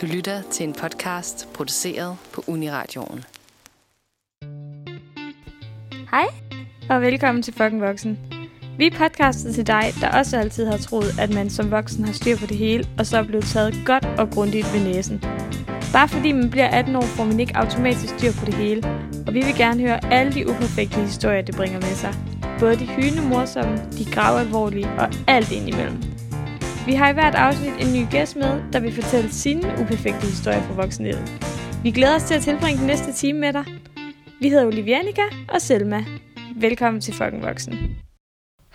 Du lytter til en podcast produceret på Uniradioen. Hej, og velkommen til Fucking Voksen. Vi er podcastet til dig, der også altid har troet, at man som voksen har styr på det hele, og så er blevet taget godt og grundigt ved næsen. Bare fordi man bliver 18 år, får man ikke automatisk styr på det hele, og vi vil gerne høre alle de uperfekte historier, det bringer med sig. Både de hyldende morsomme, de gravalvorlige og alt indimellem. Vi har i hvert afsnit en ny gæst med, der vil fortælle sine uperfekte historier fra voksenlivet. Vi glæder os til at tilbringe den næste time med dig. Vi hedder Olivianika og Selma. Velkommen til Fucking Voksen.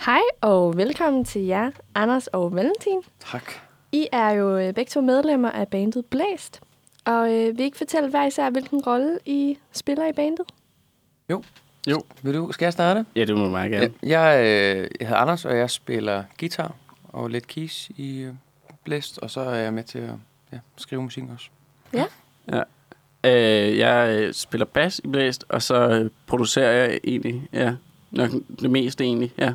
Hej og velkommen til jer, Anders og Valentin. Tak. I er jo øh, begge to medlemmer af bandet Blæst. Og øh, vil I ikke fortælle hver især, hvilken rolle I spiller i bandet? Jo. Vil du, skal jeg starte? Ja, det må du meget gerne. Ja, jeg, øh, jeg hedder Anders, og jeg spiller guitar og lidt keys i øh, Blæst, og så er jeg med til at ja, skrive musik også. Øh, jeg øh, spiller bas i Blæst, og så øh, producerer jeg egentlig, ja, nok det meste egentlig, ja.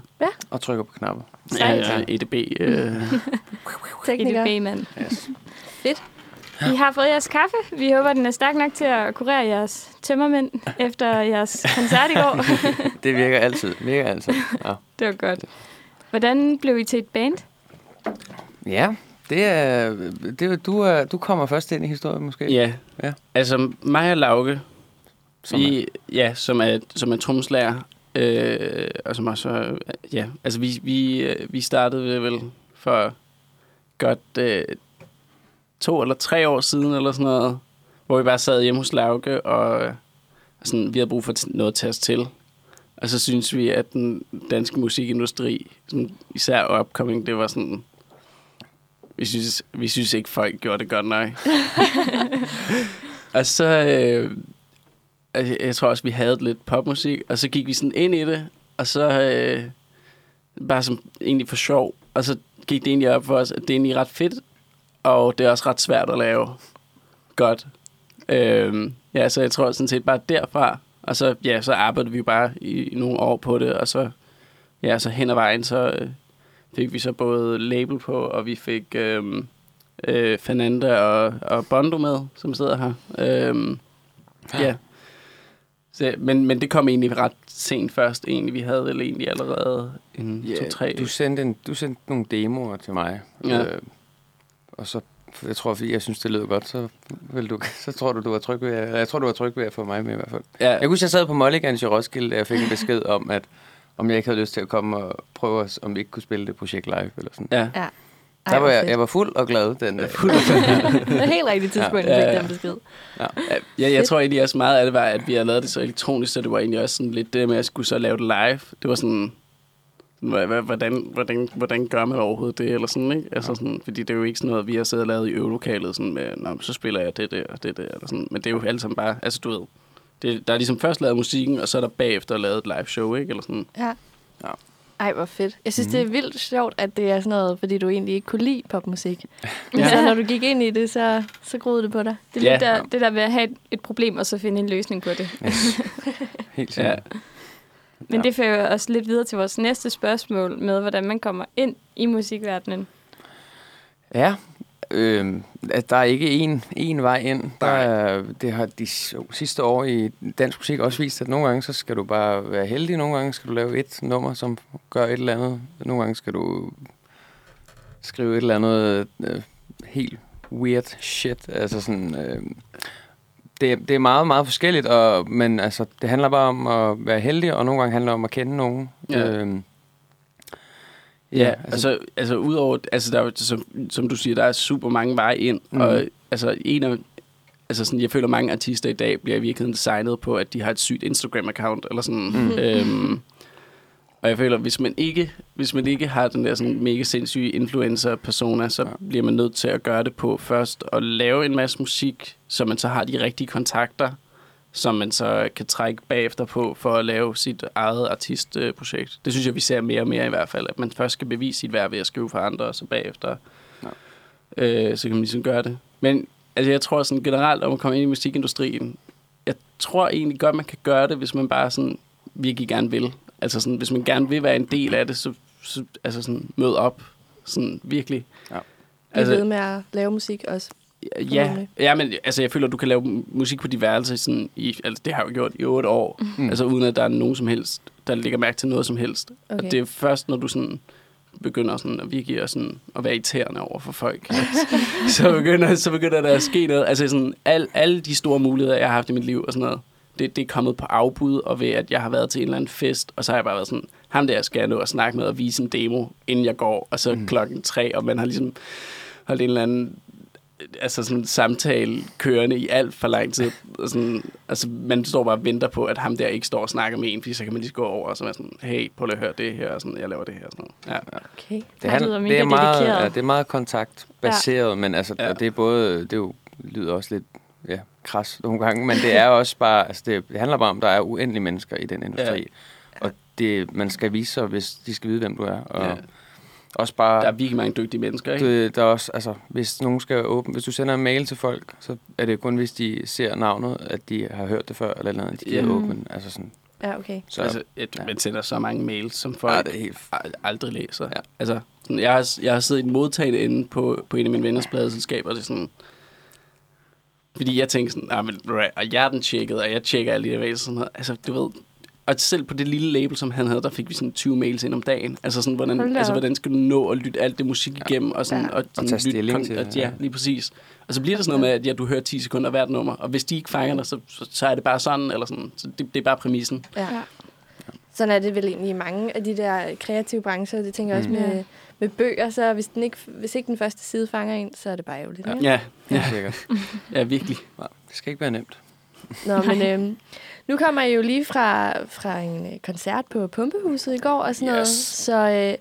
Og trykker på knapper. Ja, ja EDB. Øh, Tekniker. EDB-mand. Yes. I har fået jeres kaffe. Vi håber, den er stærk nok til at kurere jeres tømmermænd efter jeres koncert i går. Det virker altid. Virker altid. Ja. det var godt. Hvordan blev I til et band? Ja, det er, det er, du, er, du kommer først ind i historien måske. ja. Ja. Altså, mig og Lauke, Som vi, ja, som er, som er trommeslager, øh, og som også, er- ja, altså vi, vi, øh, vi startede vel for godt øh, to eller tre år siden, eller sådan noget, hvor vi bare sad hjemme hos Lauke, og sådan, vi havde brug for noget at tage os til. Og så synes vi, at den danske musikindustri, sådan, især upcoming, det var sådan... Vi synes, vi synes ikke, folk gjorde det godt nok. og så... Øh, altså, jeg tror også, vi havde lidt popmusik, og så gik vi sådan ind i det, og så... Øh, bare som egentlig for sjov. Og så gik det egentlig op for os, at det er egentlig ret fedt, og det er også ret svært at lave godt. Øhm, ja, så jeg tror sådan set bare derfra, og så, ja, så arbejdede vi jo bare i, i nogle år på det, og så, ja, så hen ad vejen, så øh, fik vi så både label på, og vi fik øh, øh, Fernanda og, og Bondo med, som sidder her. Øhm, ja. Så, men, men det kom egentlig ret sent først, egentlig. Vi havde vel egentlig allerede en Ja, to-tre... du, sendte en, du sendte nogle demoer til mig. Ja. Øh, og så, jeg tror, fordi jeg synes, det lød godt, så, vil du, så tror du, du var tryg ved, jeg tror, du var tryg ved at få mig med i hvert fald. ja, Jeg kunne huske, jeg sad på Mulligans i Roskilde, og jeg fik en besked om, at om jeg ikke havde lyst til at komme og prøve, os, om vi ikke kunne spille det projekt live, eller sådan. ja. Ja. Der var jeg, jeg var fuld og glad den dag. Det er helt rigtigt tidspunkt, Ja, ja, ja, ja, ja. den besked. Ja, jeg, jeg tror egentlig også meget af det var, at vi havde lavet det så elektronisk, så det var egentlig også sådan lidt det med, at jeg skulle så lave det live. Det var sådan, hvordan, hvordan, hvordan gør man overhovedet det, eller sådan, ikke? Altså sådan, fordi det er jo ikke sådan noget, vi har siddet og lavet i øvelokalet, sådan med, Nå, så spiller jeg det der og det der, eller sådan. Men det er jo alt sammen bare, altså du ved, det, der er ligesom først lavet musikken, og så er der bagefter lavet et live show, ikke? Eller sådan. Ja. Ja. Ej, hvor fedt. Jeg synes, mm. det er vildt sjovt, at det er sådan noget, fordi du egentlig ikke kunne lide popmusik. Men Ja. så når du gik ind i det, så, så groede det på dig. Det er lidt Ja. der, det der ved at have et, et problem, og så finde en løsning på det. Helt Ja. sikkert. Men Ja. det fører os lidt videre til vores næste spørgsmål med, hvordan man kommer ind i musikverdenen. Ja, øh, at der er ikke en, en vej ind. Der er, det har de sidste år i dansk musik også vist, at nogle gange så skal du bare være heldig, nogle gange skal du lave et nummer, som gør et eller andet. Nogle gange skal du skrive et eller andet øh, helt weird shit. Altså sådan, øh, det, det er meget, meget forskelligt, og, men altså, det handler bare om at være heldig, og nogle gange handler det om at kende nogen. Ja. Øhm, Ja, altså, altså udover, altså der er som, som du siger, der er super mange veje ind, mm. Og altså en af, altså sådan, jeg føler mange artister i dag bliver i virkeligheden designet på, at de har et sygt Instagram-account, eller sådan, mm. øhm, og jeg føler, hvis man ikke, hvis man ikke har den der sådan mega sindssyge influencer-persona, så Ja. ja. bliver man nødt til at gøre det på først, og lave en masse musik, så man så har de rigtige kontakter, som man så kan trække bagefter på for at lave sit eget artistprojekt. Det synes jeg, vi ser mere og mere i hvert fald, at man først skal bevise sit værd ved at skrive for andre, og så bagefter, øh, så kan man ligesom gøre det. Men altså, jeg tror sådan generelt, om at komme ind i musikindustrien, jeg tror egentlig godt, man kan gøre det, hvis man bare sådan virkelig gerne vil. Altså sådan, hvis man gerne vil være en del af det, så, så altså sådan, mød op. Sådan virkelig. Ja. Bliv ved med at lave musik også. Ja, ja, men altså, jeg føler, at du kan lave mu- musik på dit værelse. Sådan i, altså, det har jeg jo gjort i otte år. Mm. Altså uden at der er nogen som helst, der lægger mærke til noget som helst. Okay. Og det er først, når du sådan begynder sådan at virkelig at, sådan, at være irriterende over for folk, så, begynder, så begynder der at ske noget. Altså sådan, al, alle de store muligheder, jeg har haft i mit liv og sådan noget, det, det er kommet på afbud, og ved at jeg har været til en eller anden fest, og så har jeg bare været sådan, ham der skal jeg nå at snakke med og vise en demo, inden jeg går, og så mm. klokken tre, og man har ligesom holdt en eller anden altså sådan samtale kørende i alt for lang tid. Og sådan, altså, man står bare og venter på, at ham der ikke står og snakker med en, fordi så kan man lige gå over og så være sådan, hey, prøv lige at høre det her, og sådan, jeg laver det her. og Sådan. noget. Ja. Okay. Det Det, lyder det, mega er meget, dedikeret. ja, det er meget kontaktbaseret, ja. men altså, Ja. det er både, det er jo, lyder også lidt ja, kras nogle gange, men det er også bare, altså det, det handler bare om, at der er uendelige mennesker i den industri. Ja. Og det, man skal vise sig, hvis de skal vide, hvem du er. Og Ja. Også bare, Der er virkelig mange dygtige mennesker, ikke? det, der er også, altså, hvis nogen skal åbne, hvis du sender en mail til folk, så er det kun, hvis de ser navnet, at de har hørt det før, eller noget, de Ja. ja. åbne. Altså sådan, Ja, okay. så altså, et, ja. man sender så mange mails, som folk ja, det er helt ald- aldrig læser. Ja. Altså, sådan, jeg, har, jeg har siddet i et modtagende inde på, på en af mine venners pladeselskaber, og det er sådan... Fordi jeg tænker sådan, ah, men, og jeg er den tjekket, og jeg tjekker alle de der mails og sådan noget. Altså, du ved... Og selv på det lille label, som han havde, der fik vi sådan 20 mails ind om dagen. Altså sådan, hvordan, da altså, hvordan skal du nå at lytte alt det musik igennem? Og, sådan, Ja. og, sådan, tage stilling lytte, til og, det, Ja, lige præcis. Og så bliver det sådan noget med, at ja, du hører 10 sekunder hvert nummer, og hvis de ikke fanger dig, så, så, så er det bare sådan, eller sådan. Så det, det er bare præmissen. Ja. Ja. Sådan er det vel egentlig i mange af de der kreative brancher. Det tænker jeg også Mm. med, med bøger. Så hvis, den ikke, hvis ikke den første side fanger en, så er det bare ærgerligt. Ja. Ja, ja. ja virkelig. Ja, det skal ikke være nemt. Nå, men øhm, nu kommer I jo lige fra, fra en øh, koncert på Pumpehuset i går og sådan noget. Yes. Så øh,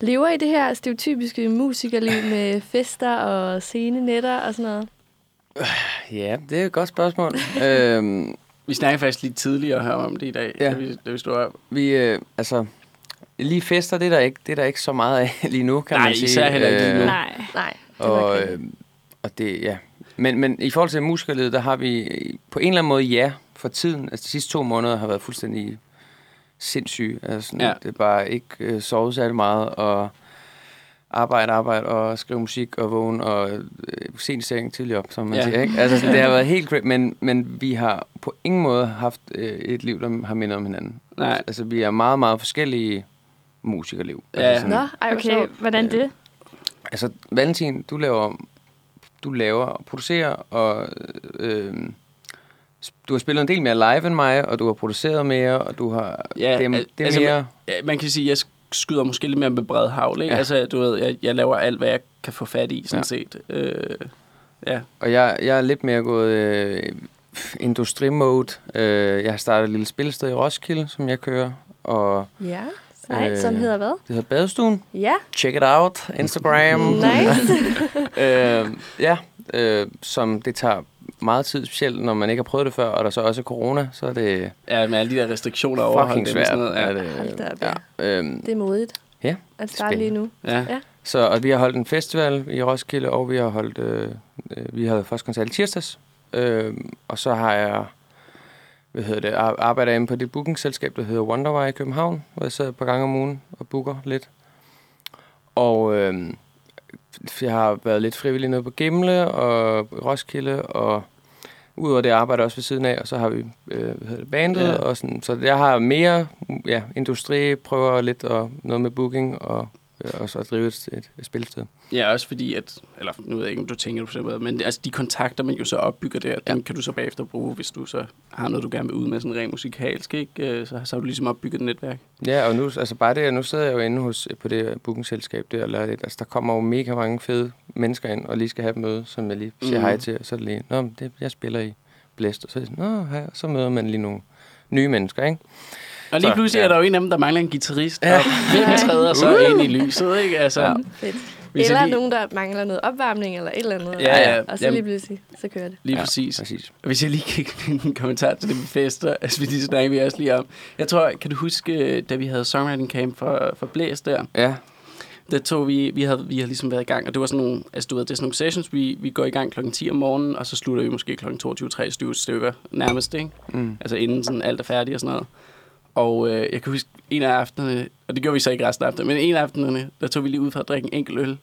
lever I det her stereotypiske musikerliv med fester og scenenetter og sådan noget? Ja, det er et godt spørgsmål. øhm, Vi snakkede faktisk lidt tidligere her om det i dag, Ja. da, vi, da vi stod op. Vi, øh, altså, lige fester, det er, der ikke, det er der ikke så meget af lige nu, kan Nej, man sige. især heller ikke lige nu. Nej. Nej, det var Og, øh, og det, ja. Men, men i forhold til musikerledet, der har vi på en eller anden måde ja for tiden. Altså de sidste to måneder har været fuldstændig sindssyge. Altså, sådan, Ja. Det er bare ikke øh, sovet særlig meget, og arbejde, arbejde, og skrive musik, og vågne, og øh, sent seng, tidlig op, som man Ja. siger. Ikke? Altså, sådan, det har været helt crazy, men, men vi har på ingen måde haft øh, et liv, der har mindet om hinanden. Nej. Altså, vi er meget, meget forskellige musikerliv. Ja. Altså, Nå, ej, Okay, okay. hvordan det? Altså, Valentin, du laver, du laver og producerer, og øh, du har spillet en del mere live end mig, og du har produceret mere, og du har... Ja, det, er, al- det altså, mere... Ja, man kan sige, at jeg skyder måske lidt mere med bred havl. Ikke? Ja. Altså, du ved, jeg, jeg laver alt, hvad jeg kan få fat i, sådan ja. Ja. set. Øh, ja. Og jeg, jeg er lidt mere gået øh, industrimode. Øh, jeg har startet et lille spilsted i Roskilde, som jeg kører, og Ja, sejt. Øh, Som hedder hvad? det hedder Badestuen. Ja, Check it out. Instagram. nice. øh, ja, øh, som det tager meget tid, specielt når man ikke har prøvet det før, og der så også er corona, så er det ja, med alle de der restriktioner over. fucking svært. Ja. Det, Hold da op, ja. Øhm, Det er modigt. Ja, At starte lige nu. Ja. Ja. Så og vi har holdt en festival i Roskilde, og vi har holdt, øh, øh, vi havde først koncert i tirsdags, øh, og så har jeg, hvad hedder det, ar- arbejder inde på det bookingselskab, der hedder Wonderwire i København, hvor jeg sidder et par gange om ugen og booker lidt. Og øh, jeg har været lidt frivillig nede på Gimle og Roskilde, og udover det arbejder jeg også ved siden af, og så har vi øh, hvad hedder det, bandet, ja. og sådan, så jeg har mere ja, industri, prøver lidt og noget med booking, og, øh, og så drive et, et, et spilsted. ja, også fordi, at, eller nu ved jeg ikke, om du tænker på det, måde, men altså, de kontakter, man jo så opbygger der, ja. dem kan du så bagefter bruge, hvis du så har noget, du gerne vil ud med, sådan rent musikalsk, ikke? Øh, Så, så har du ligesom opbygget et netværk. Ja, og nu, altså bare det, nu sidder jeg jo inde hos, på det bookingselskab der, laver det. Altså, der kommer jo mega mange fede mennesker ind, og lige skal have et møde, som jeg lige siger Mhm. mm. hej til, og så er det lige, nå, det, jeg spiller i Blæst, og så er det nå, hej, og så møder man lige nogle nye mennesker, ikke? Og lige Så, pludselig ja. er der jo en af dem, der mangler en guitarist, Ja. og hvem træder så ind i lyset, ikke? Altså, Ja. Fedt. Hvis Eller lige- nogen, der mangler noget opvarmning eller et eller andet. Ja, ja. Og så Jamen. lige pludselig, så kører det. Lige Ja, præcis. Præcis. Og Hvis jeg lige kan knytte en kommentar til det med fester, altså vi lige snakker vi også lige om. Jeg tror, kan du huske, da vi havde songwriting camp for, for Blæs der, Ja, der tog vi, vi havde, vi havde ligesom været i gang, og det var sådan nogle, altså du ved, det er sådan nogle sessions, vi, vi går i gang klokken 10 om morgenen, og så slutter vi måske klokken 22-23 stykker nærmest, ikke? mm. Altså inden sådan alt er færdigt og sådan noget. Og øh, jeg kan huske, en af aftenerne, og det gjorde vi så ikke resten af aftenen, men en af aftenerne, der tog vi lige ud for at drikke en enkelt øl.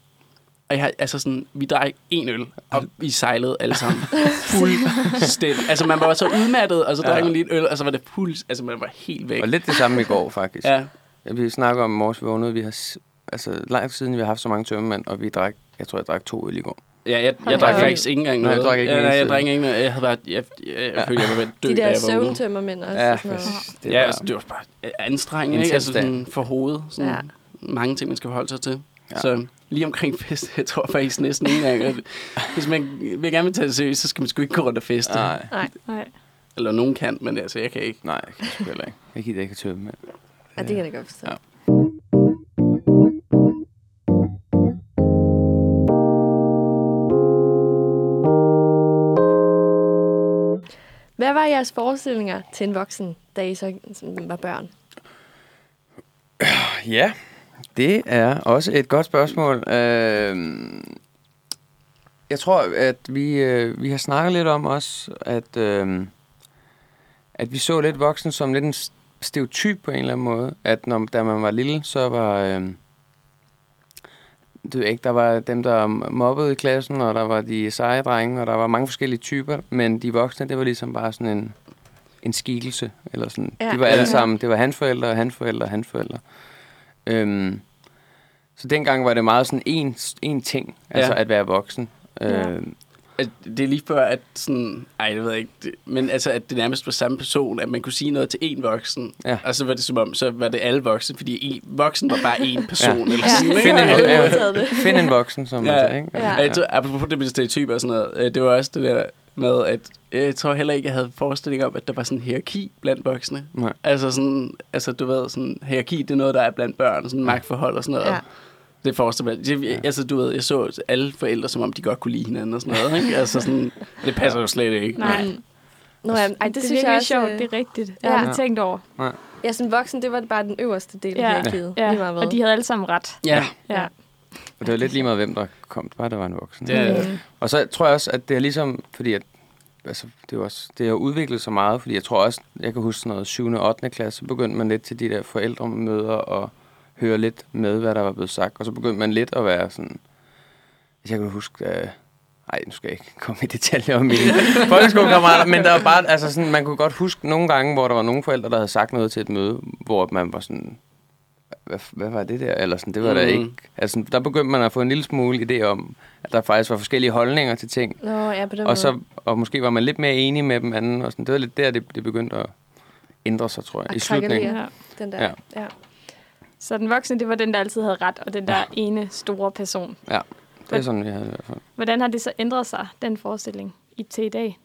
Og jeg har, altså sådan, vi drak en øl, og vi sejlede alle sammen. Fuldstændig. Altså, man var så udmattet, og så drak Ja. man lige en øl, og så var det fuld, altså, man var helt væk. Og lidt det samme i går, faktisk. Ja, Ja, Vi snakker om i morges, vi vågnede, vi har, altså langt siden, vi har haft så mange tømmermænd, og vi drak, jeg tror, jeg drak to øl i går. Ja jeg, jeg, drak faktisk ikke engang Nej, jeg noget. drak ikke ja, nej, jeg drak ikke noget. Jeg havde bare, jeg, jeg, jeg, jeg følte, jeg var ved at dø, De da der søvntømmermænd også. Ja, og sådan noget. det Ja, altså, det var bare anstrengende, ikke? Altså sådan for hovedet. Sådan Ja. mange ting, man skal forholde sig til. Ja. Ja. Så lige omkring fest, jeg tror faktisk næsten ikke engang, at hvis man vil gerne vil tage det seriøst, så skal man sgu ikke gå rundt og feste. nej, Nej, Nej. Eller nogen kan, men altså, jeg kan ikke. nej, jeg kan sgu heller ikke. Jeg gider ikke at tømme. ja, det kan jeg godt forstå. Ja. Hvad var jeres forestillinger til en voksen, da I så var børn? Ja, det er også et godt spørgsmål. Øh, jeg tror, at vi, øh, vi har snakket lidt om også, at, øh, at vi så lidt voksen som lidt en stereotyp på en eller anden måde. At når, da man var lille, så var... Øh, du ved ikke, der var dem, der mobbede i klassen, og der var de seje drenge, og der var mange forskellige typer, men de voksne, det var ligesom bare sådan en, en skikkelse, eller sådan. Ja. De var alle Ja. sammen, det var hans forældre, hans forældre, hans forældre. Øhm, så dengang var det meget sådan en, en ting, altså Ja. at være voksen. Ja. At det er lige før, at sådan... Ej, det ved jeg ikke. Det, men altså, at det nærmest var samme person, at man kunne sige noget til en voksen. Ja. Og så var det som om, så var det alle voksne, fordi en, voksen var bare én person. Ja. Eller Ja. sådan, ikke? Find en- ja. find en voksen, som Ja. man siger, ikke? Ja. Ja. Jeg tror, apropos det med stereotyper og sådan noget, øh, det var også det der med, at øh, jeg tror heller ikke, jeg havde forestilling om, at der var sådan en hierarki blandt voksne. Nej. Altså sådan, altså du ved, sådan, hierarki, det er noget, der er blandt børn, sådan magtforhold og sådan noget. Ja. Ja. Det forestiller mig. Jeg, Ja. altså, du ved, jeg så alle forældre, som om de godt kunne lide hinanden og sådan noget, ikke? Altså sådan, det passer jo slet ikke. Nej. Nå, ja, ej, det, Det, det synes jeg er også, sjovt, øh, det er rigtigt. Det Ja. har jeg aldrig tænkt over. Ja, som voksen, det var bare den øverste del af Ja. hierarkiet. Ja, hvad. og de havde alle sammen ret. Ja, Ja. Og det var lidt lige meget, hvem der kom. Bare der var en voksen. det er, Mm. Og så tror jeg også, at det er ligesom, fordi at, altså, det er også, det har udviklet sig meget, fordi jeg tror også, jeg kan huske sådan noget 7. og 8. klasse, så begyndte man lidt til de der forældremøder og høre lidt med, hvad der var blevet sagt, og så begyndte man lidt at være sådan, hvis jeg kan huske, ej, nu skal jeg ikke komme i detaljer om mine folkeskolekammerater, men der var bare, altså sådan, man kunne godt huske nogle gange, hvor der var nogle forældre, der havde sagt noget til et møde, hvor man var sådan, hvad, hvad var det der? Eller sådan, det var mm. der ikke. Altså, der begyndte man at få en lille smule idé om, at der faktisk var forskellige holdninger til ting. Nå, ja, på den Og, måde. så, og måske var man lidt mere enig med dem anden. Og sådan. Det var lidt der, det, det begyndte at ændre sig, tror jeg, At i slutningen. Den der. Ja. Ja. Så den voksne, det var den, der altid havde ret, og den der ene store person. Det er sådan, vi havde i hvert fald. Hvordan har det så ændret sig, den forestilling, i til i dag?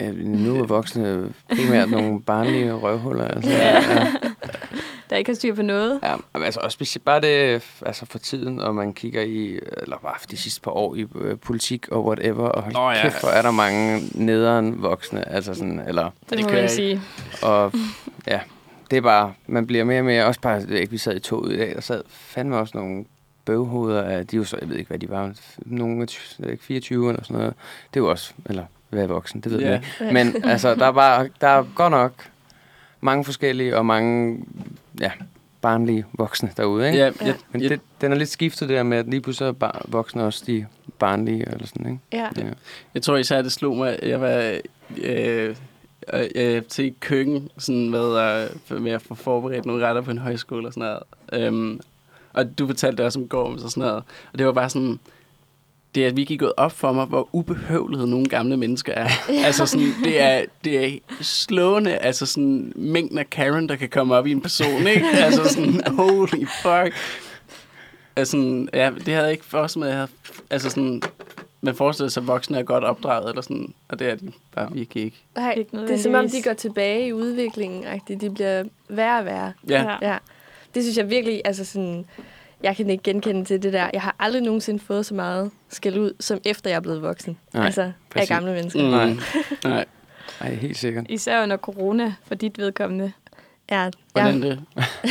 Ja, nu er voksne primært nogle barnlige røvhuller. Altså. Ja. Ja. Der ikke har styr på noget? Ja, men altså også specielt bare det, altså for tiden, og man kigger i, eller bare de sidste par år i øh, politik og whatever, og hold Nå ja. kæft, hvor er der mange nederen voksne, altså sådan, eller, Det, Det må kan man jeg sige. og ja, det er bare, man bliver mere og mere, også bare, ikke, vi sad i toget i dag, der sad fandme også nogle bøvhoveder af, de er jo så, jeg ved ikke, hvad de var, nogle af ty- jeg ved ikke, 24 eller sådan noget. Det er jo også, eller være voksen, det ved jeg ikke. Men altså, der er bare, der er godt nok mange forskellige og mange, ja, barnlige voksne derude, ikke? ja, Ja. jeg, Men jeg, det, den er lidt skiftet der med, at lige pludselig er bar- voksne også de barnlige, eller sådan, ikke? Ja. Ja. Jeg tror især, det slog mig, jeg var øh, øh, øh, til køkken sådan med, øh, med at få forberedt nogle retter på en højskole og sådan noget. Øhm, og du fortalte også om går og sådan noget. Og det var bare sådan, det er virkelig gået op for mig, hvor ubehøvlede nogle gamle mennesker er. altså sådan, det er, det er slående, altså sådan mængden af Karen, der kan komme op i en person, ikke? Altså sådan, holy fuck. Altså, sådan, ja, det havde jeg ikke forestillet mig. Jeg havde, altså sådan, man forestiller sig, at voksne er godt opdraget, eller sådan, og det er de bare virkelig ikke. Nej, Ikke det er som om, de går tilbage i udviklingen. -agtigt. De bliver værre og værre. Ja, Ja. Det synes jeg virkelig, altså sådan, jeg kan ikke genkende til det der. Jeg har aldrig nogensinde fået så meget skæld ud, som efter jeg er blevet voksen. Nej, altså af præcis. gamle mennesker. Mm. Nej. Nej, Ej, helt sikkert. Især under corona, for dit vedkommende. Ja, hvordan ja, det?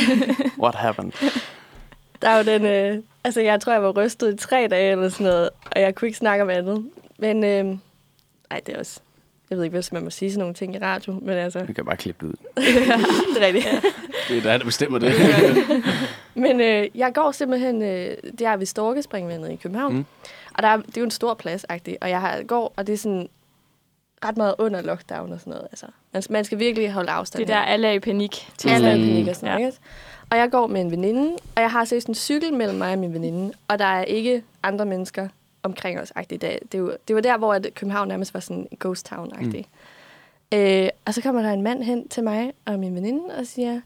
What happened? der er jo den, øh, altså jeg tror, jeg var rystet i tre dage eller sådan noget, og jeg kunne ikke snakke om andet. Men øh, ej, det er også, Jeg ved ikke, hvis man må sige sådan nogle ting i radio, men altså, Vi kan bare klippe det ud. det er rigtigt. Det er dig, der bestemmer det. Men øh, jeg går simpelthen, øh, det er ved Storkespringvandet i København. Mm. Mm. Og der er, det er jo en stor plads, -agtig, og jeg har, går, og det er sådan ret meget under lockdown og sådan noget. Altså, man, man skal virkelig holde afstand. Det er der, alle er i panik. til alle er i Mm. panik og sådan noget. ikke? Og jeg går med en veninde, og jeg har seriøst en cykel mellem mig og min veninde, og der er ikke andre mennesker omkring os. Det, det, var, det var der, hvor at København nærmest var sådan en ghost town -agtig. Mm. Øh, og så kommer der en mand hen til mig og min veninde og siger,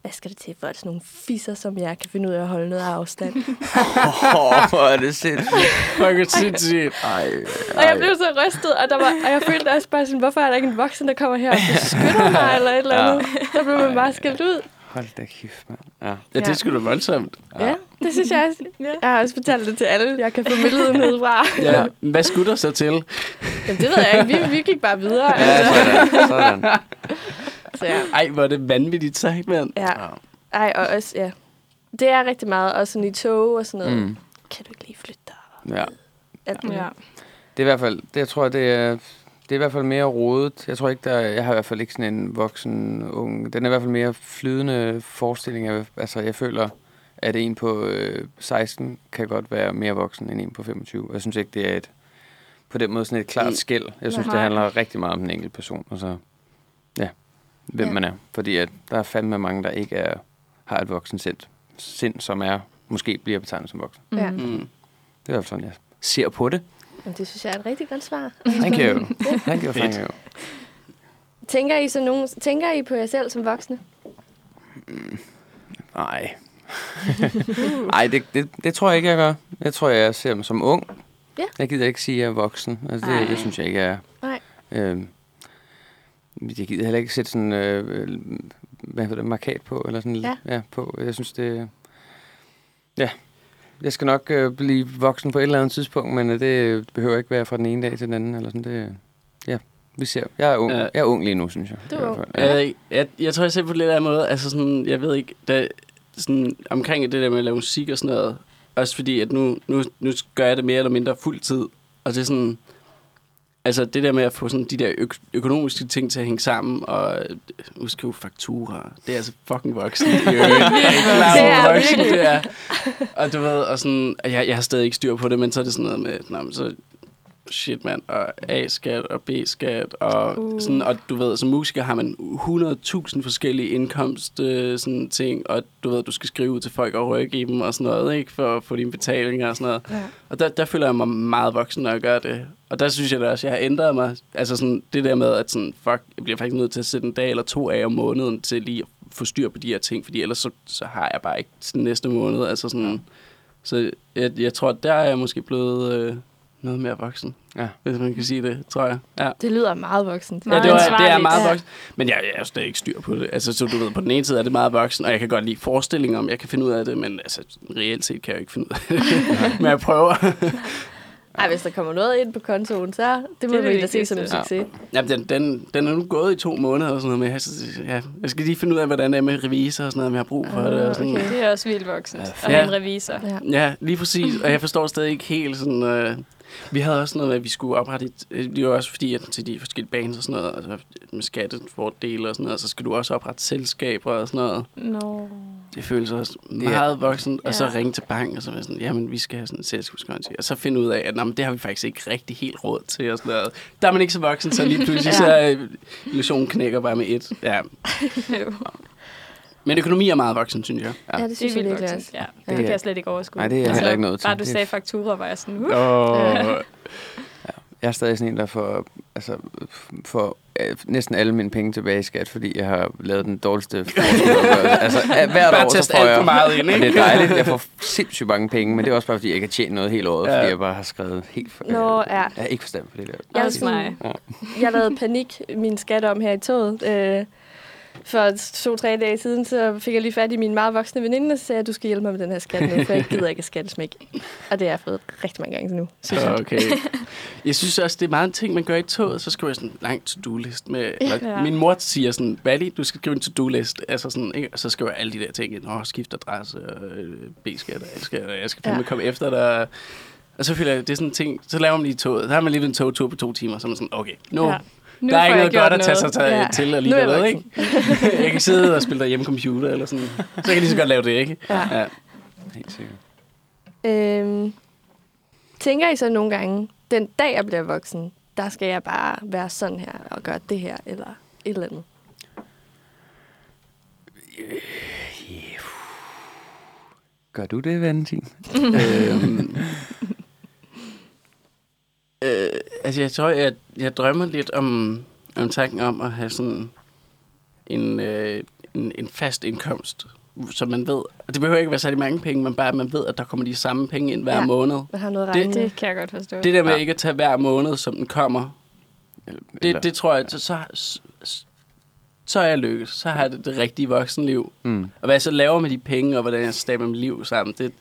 hvad skal det til for, at sådan nogle fisser som jeg kan finde ud af at holde noget afstand? Åh, hvor er det sindssygt. Fuck, sindssygt. Ej, Og jeg blev så rystet, og, der var, og jeg følte også bare sådan, hvorfor er der ikke en voksen, der kommer her og beskytter mig, eller et eller andet. Der blev man bare skældt ud. hold da kæft, mand. Ja. Ja, det er sgu da voldsomt. Ja, det synes jeg også. Jeg har også fortalt det til alle, jeg kan få medlidenhed fra. Ja. Hvad skulle der så til? Jamen, det ved jeg ikke. Vi, vi gik bare videre. Ja, Altså. sådan. sådan. Så ja. Ej, hvor er det vanvittigt sagt, mand. ja. Ej, og også, ja. Det er rigtig meget, også sådan i tog og sådan noget. Mm. Kan du ikke lige flytte dig? Ja. Alt muligt. Ja. Det er i hvert fald, det, jeg tror, det er, det er i hvert fald mere rodet. Jeg tror ikke, der, jeg har i hvert fald ikke sådan en voksen, ung. Den er i hvert fald mere flydende forestilling. Af, altså, jeg føler, at en på øh, 16 kan godt være mere voksen end en på 25. Jeg synes ikke, det er et, på den måde sådan et klart skæld. Jeg synes, det handler rigtig meget om den enkelte person. Og så, ja, hvem Ja. man er. Fordi at der er fandme mange, der ikke er, har et voksen sind, sind, som er, måske bliver betegnet som voksen. Ja. Mm. Det er i hvert fald sådan, jeg ser på det. Men det synes jeg er et rigtig godt svar. Thank you. Thank you, thank you. Tænker I, så nogen, tænker I på jer selv som voksne? Nej. Nej, det, det, det tror jeg ikke, jeg gør. Jeg tror, jeg ser mig som ung. Ja. Jeg gider ikke sige, at jeg er voksen. Altså, det, det synes jeg ikke, jeg er. Nej. Øhm, jeg gider heller ikke sætte sådan, øh, hvad hedder det, markat på, eller sådan, Ja. ja, på. Jeg synes, det, ja, jeg skal nok øh, blive voksen på et eller andet tidspunkt, men øh, det behøver ikke være fra den ene dag til den anden, eller sådan, det, ja, vi ser. Jeg er ung, Ja. jeg er ung lige nu, synes jeg. Du er ung. Ja. Jeg, jeg, jeg tror, jeg ser på lidt af en måde, altså sådan, jeg ved ikke, der, sådan, omkring det der med at lave musik og sådan noget, også fordi, at nu, nu, nu gør jeg det mere eller mindre fuld tid, og det er sådan, altså det der med at få sådan de der øk- økonomiske ting til at hænge sammen, og øh, udskrive fakturer, det er altså fucking voksen. Det er voksen det er. Og du ved, og sådan, og jeg, jeg har stadig ikke styr på det, men så er det sådan noget med, nå, men så shit, mand, og A-skat og B-skat, og, Uh. sådan, og du ved, som musiker har man 100.000 forskellige indkomst øh, sådan ting, og du ved, du skal skrive ud til folk og rykke i dem og sådan noget, ikke, for at få dine betalinger og sådan noget. Ja. Og der, der føler jeg mig meget voksen, når jeg gør det. Og der synes jeg da også, at jeg har ændret mig. Altså sådan, det der med, at sådan, fuck, jeg bliver faktisk nødt til at sætte en dag eller to af om måneden til lige at få styr på de her ting, fordi ellers så, så har jeg bare ikke næste måned. Altså sådan, så jeg, jeg tror, der er jeg måske blevet øh, noget mere voksen, Ja. hvis man kan sige det, tror jeg. Ja. Det lyder meget voksent. Meget ja, det, var, det er meget Ja. voksen. Men jeg, jeg er jo stadig ikke styr på det. Altså, så du ved, på den ene side er det meget voksen, og jeg kan godt lide forestillinger om, jeg kan finde ud af det, men altså, reelt set kan jeg jo ikke finde ud af det. men jeg prøver. Ej, hvis der kommer noget ind på kontoen, så det må Det er vi det da se som en succes. Ja, den, den, den er nu gået i to måneder og sådan noget, men jeg, ja, jeg skal lige finde ud af, hvordan det er med revisor og sådan noget, om jeg har brug for det. Og sådan. okay. Det er også vildt voksen. Ja, at have en revisor. Ja. Ja, lige præcis. Og jeg forstår stadig ikke helt sådan... Øh, vi havde også noget med, at vi skulle oprette et... øh, Det var også fordi, at til de forskellige bands og sådan noget, altså med skattefordele og sådan noget, så skal du også oprette selskaber og sådan noget. Nå. Det føles også meget voksen. Og så Ja. ringe til bank og så være sådan, jamen vi skal have sådan en selskabskonti. Og så finde ud af, at jamen, det har vi faktisk ikke rigtig helt råd til og sådan noget. Der er man ikke så voksen, så lige pludselig Ja. så er illusionen knækker bare med et. Ja. Men økonomi er meget voksen, synes jeg. Ja, det Det synes er jeg virkelig også. Ja, det Ja. kan jeg slet ikke overskue. Nej, det er jeg heller ikke noget til. Bare du Det sagde faktura, var jeg sådan, uh. Oh. Jeg er stadig sådan en, der får, altså, får øh, næsten alle mine penge tilbage i skat, fordi jeg har lavet den dårligste altså, hvert Bare år, så får jeg... for meget ind, Og ikke? det er dejligt. Jeg får sindssygt mange penge, men det er også bare, fordi jeg ikke har tjent noget hele året, Ja. fordi jeg bare har skrevet helt for... Nå, ja. Jeg har ikke forstand på det der. Jeg, er sådan, mig. jeg lavede panik min skat om her i toget. Øh, for to-tre dage siden, så fik jeg lige fat i min meget voksne veninde, og så sagde jeg, at du skal hjælpe mig med den her skat nu, for jeg gider ikke at skattesmæk. Og det har jeg fået rigtig mange gange nu, synes jeg. Okay. Jeg synes også, det er meget en ting, man gør i toget. Så skriver jeg sådan en lang to-do-list. Med, eller, Ja. Min mor siger sådan, Valli, du skal skrive en to-do-list. Altså sådan, ikke? Og så skriver jeg alle de der ting. Åh, skift adresse, og øh, B-skat, og A-skat, og jeg skal Ja. komme efter dig. Og så føler jeg, det er sådan en ting, så laver man lige toget. Så har man lige en togtur på to timer, så er man sådan, okay, nu, ja. Nu der er ikke noget godt at tage sig til, Ja. til alligevel, jeg ikke? jeg kan sidde og spille derhjemme computer eller sådan. Så kan jeg lige så godt lave det, ikke? Ja. ja. Helt sikkert. Øhm, tænker I så nogle gange, den dag jeg bliver voksen, der skal jeg bare være sådan her og gøre det her, eller et eller andet? Gør du det, Valentin? øhm, øh, altså, jeg tror, jeg, jeg drømmer lidt om, om tanken om at have sådan en, øh, en, en fast indkomst, så man ved, og det behøver ikke være særlig mange penge, men bare at man ved, at der kommer de samme penge ind hver Ja. ja. måned. Man har noget Det-. Det kan jeg godt forstå. Det der med Ja. ja. ikke at tage hver måned, som den kommer, Eller, det, det tror jeg, så, så, så, så er jeg lykkes. Så har jeg det, det rigtige voksenliv. Mm, Og hvad jeg så laver med de penge, og hvordan jeg stabler mit liv sammen, det,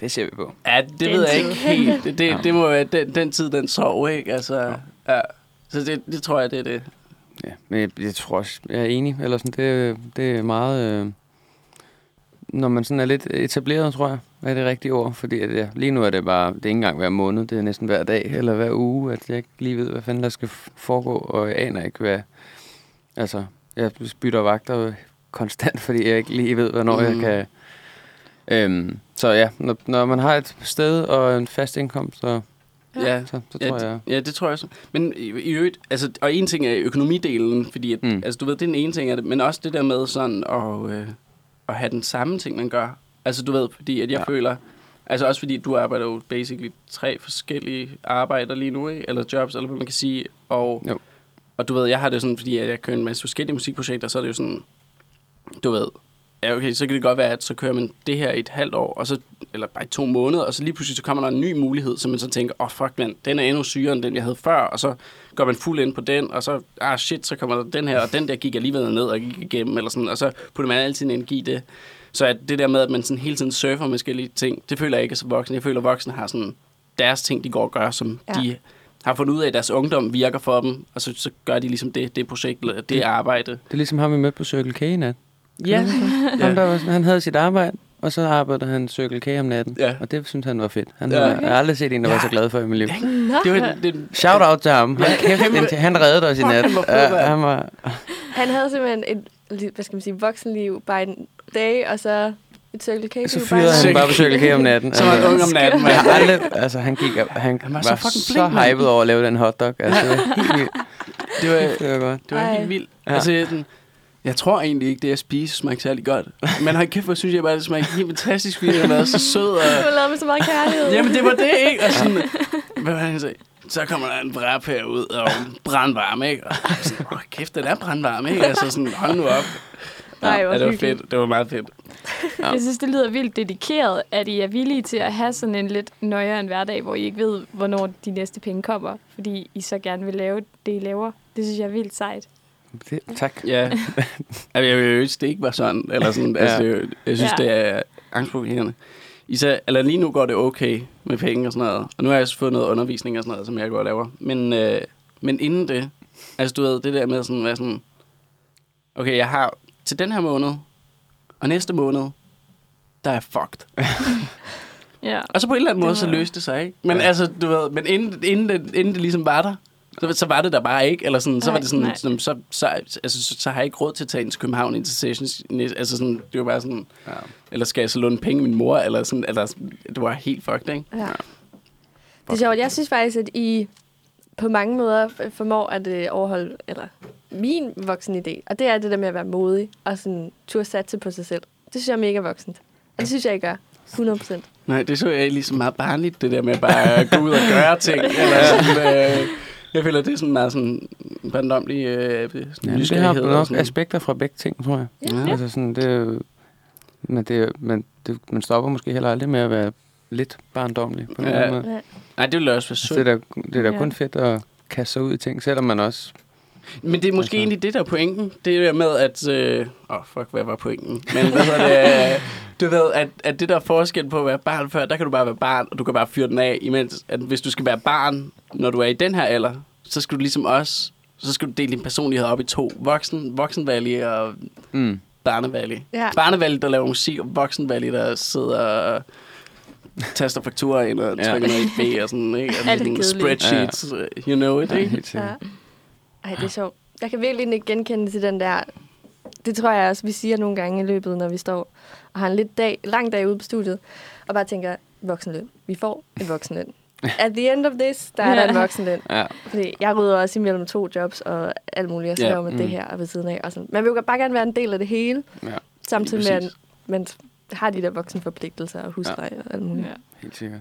det ser vi på. Ja, det Den ved jeg tid. ikke helt. Det, det, Ja. det må være den, den tid, den sov, ikke? Altså, ja. Så det, det tror jeg, det er det. Ja, men jeg, jeg tror også, jeg er enig. Eller sådan, det, det er meget... Øh, når man sådan er lidt etableret, tror jeg, er det rigtige ord. Fordi at, ja, lige nu er det bare, det er ikke engang hver måned, det er næsten hver dag eller hver uge, at jeg ikke lige ved, hvad fanden der skal foregå, og jeg aner ikke, hvad... Altså, jeg bytter vagter konstant, fordi jeg ikke lige ved, hvornår mm. jeg kan... Øhm, så ja, når, når man har et sted og en fast indkomst, så, Ja, så, så ja, tror jeg... ja det tror jeg også. Men i, i øvrigt, altså, og en ting er økonomidelen, fordi at, Mm. altså, du ved, det er den ene ting af det, men også det der med sådan at, øh, at have den samme ting, man gør. Altså, du ved, fordi at jeg Ja. ja. føler, altså også fordi du arbejder jo basically tre forskellige arbejder lige nu, ikke? eller jobs, eller hvad man kan sige, og, Jo. og du ved, jeg har det sådan, fordi at jeg kører en masse forskellige musikprojekter, så er det jo sådan, du ved, ja okay, så kan det godt være, at så kører man det her i et halvt år, og så, eller bare i to måneder, og så lige pludselig så kommer der en ny mulighed, så man så tænker, åh oh, fuck man, den er endnu sygere end den, jeg havde før, og så går man fuld ind på den, og så, ah shit, så kommer der den her, og den der gik alligevel ned og gik igennem, eller sådan, og så putter man altid en energi i det. Så at det der med, at man sådan hele tiden surfer med forskellige ting, det føler jeg ikke så voksen. Jeg føler, at voksne har sådan deres ting, de går og gør, som Ja. de har fundet ud af, at deres ungdom virker for dem, og så, så gør de ligesom det, det projekt, eller det arbejde. Det er ligesom ham, vi mødte på Circle K i nat. Ja. Ham, der var, sådan- han havde sit arbejde, og så arbejdede han Circle K om natten. Ja. Og det synes han var fedt. Han Ja. ja. Jeg har aldrig set en, der var Ja. så glad for i mit liv. Det var det, Shout out til ham. Han, kæft, indtil, han reddede os i nat. han var mand. han var, Han havde simpelthen et, hvad skal man sige, voksenliv by en dag, og så et Circle K. så fyrede en han bare på Circle K om natten. så var han Altså, ung om natten, jeg har mand. aldrig, altså, han, gik, han, han Han var, var så fucking så hyped over at lave den hotdog. Altså, det var. Det var, var godt. det var Ej. helt vildt. Ja. Ja. Altså, jeg, sådan, jeg tror egentlig ikke, det jeg spiser smagte særlig godt. Men hold kæft, hvor synes jeg bare, det smagte helt fantastisk, fordi han var så sød. Og, Du har lavet med så meget kærlighed. jamen, det var det, ikke? Og sådan, hvad var han sagde? Så kommer der en bræp herud, og brandvarm, ikke? Og sådan, åh, kæft, den er brandvarm, ikke? Altså sådan, hold nu op. Nej, hvor ja, det var hyggeligt. fedt. Det var meget fedt. Ja. Jeg synes, det lyder vildt dedikeret, at I er villige til at have sådan en lidt nøjere en hverdag, hvor I ikke ved, hvornår de næste penge kommer, fordi I så gerne vil lave det, I laver. Det synes jeg er vildt sejt. Det, tak. Ja. altså, jeg vil jo ønske, det ikke var sådan. Eller sådan altså, Ja. det, jeg synes, Ja. det er angstprovokerende. Især, eller lige nu går det okay med penge og sådan noget. Og nu har jeg også fået noget undervisning og sådan noget, som jeg går og laver. Men, øh, men inden det, altså du ved, det der med sådan, være sådan, okay, jeg har til den her måned, og næste måned, der er fucked. Ja. Og så på en eller anden måde, så løste det sig, ikke? Men Ja. altså, du ved, men inden, inden, det, inden det ligesom var der, så, så var det der bare ikke, eller sådan, så Nej, var det sådan, nej. sådan så, så, altså, så, så, har jeg ikke råd til at tage ind til København ind til sessions, altså sådan, det var bare sådan, Ja. eller skal jeg så låne penge min mor, eller sådan, eller det var helt fucked, ikke? Ja. Det er sjovt. Jeg synes faktisk, at I på mange måder formår at øh, overholde eller min voksen idé. Og det er det der med at være modig og sådan turde satse på sig selv. Det synes jeg er mega voksent. Og det synes jeg, I gør. 100 procent. Nej, det så jeg ligesom meget barnligt, det der med bare at gå ud og gøre ting, eller sådan, øh, jeg føler, det er sådan meget sådan barndomlig øh, sådan Ja, det har nok sådan. aspekter fra begge ting, tror jeg. Ja. Altså sådan, det, men det, men det, man stopper måske heller aldrig med at være lidt barndomlig på en Ja. eller anden måde. Ja. Nej, det ville også være Altså, synd. det er da, det er da Ja. kun fedt at kaste sig ud i ting, selvom man også... Men det er måske Altså- egentlig det, der er pointen. Det er der med, at... Åh, øh, oh, fuck, hvad var pointen? Men hvad hedder det? Du ved, at, at det der er forskel på at være barn før, der kan du bare være barn, og du kan bare fyre den af, imens at hvis du skal være barn, når du er i den her alder, så skal du ligesom også, så skal du dele din personlighed op i to. Voksen, voksenvalg og Mm. barnevalg. Ja. Barnevalg, der laver musik, og voksenvalg, der sidder og taster fakturer ind og Ja. trykker noget i B og sådan, ikke? Og er kedeligt. spreadsheets, you know it, Ja, ikke? Ja. Ej, det er sjovt. Jeg kan virkelig ikke genkende til den der... Det tror jeg også, vi siger nogle gange i løbet, når vi står og har en lidt dag, lang dag ude på studiet, og bare tænker, voksenløn. Vi får en voksenløn. At the end of this, der er der en voksenløn. Ja. Fordi jeg rydder også imellem to jobs og alt muligt. Jeg Ja, skriver med mm. det her ved siden af. Og sådan. Man vil jo bare gerne være en del af det hele, ja, samtidig med, at man har de der voksenforpligtelser og husleje og alt muligt. Ja. helt sikkert.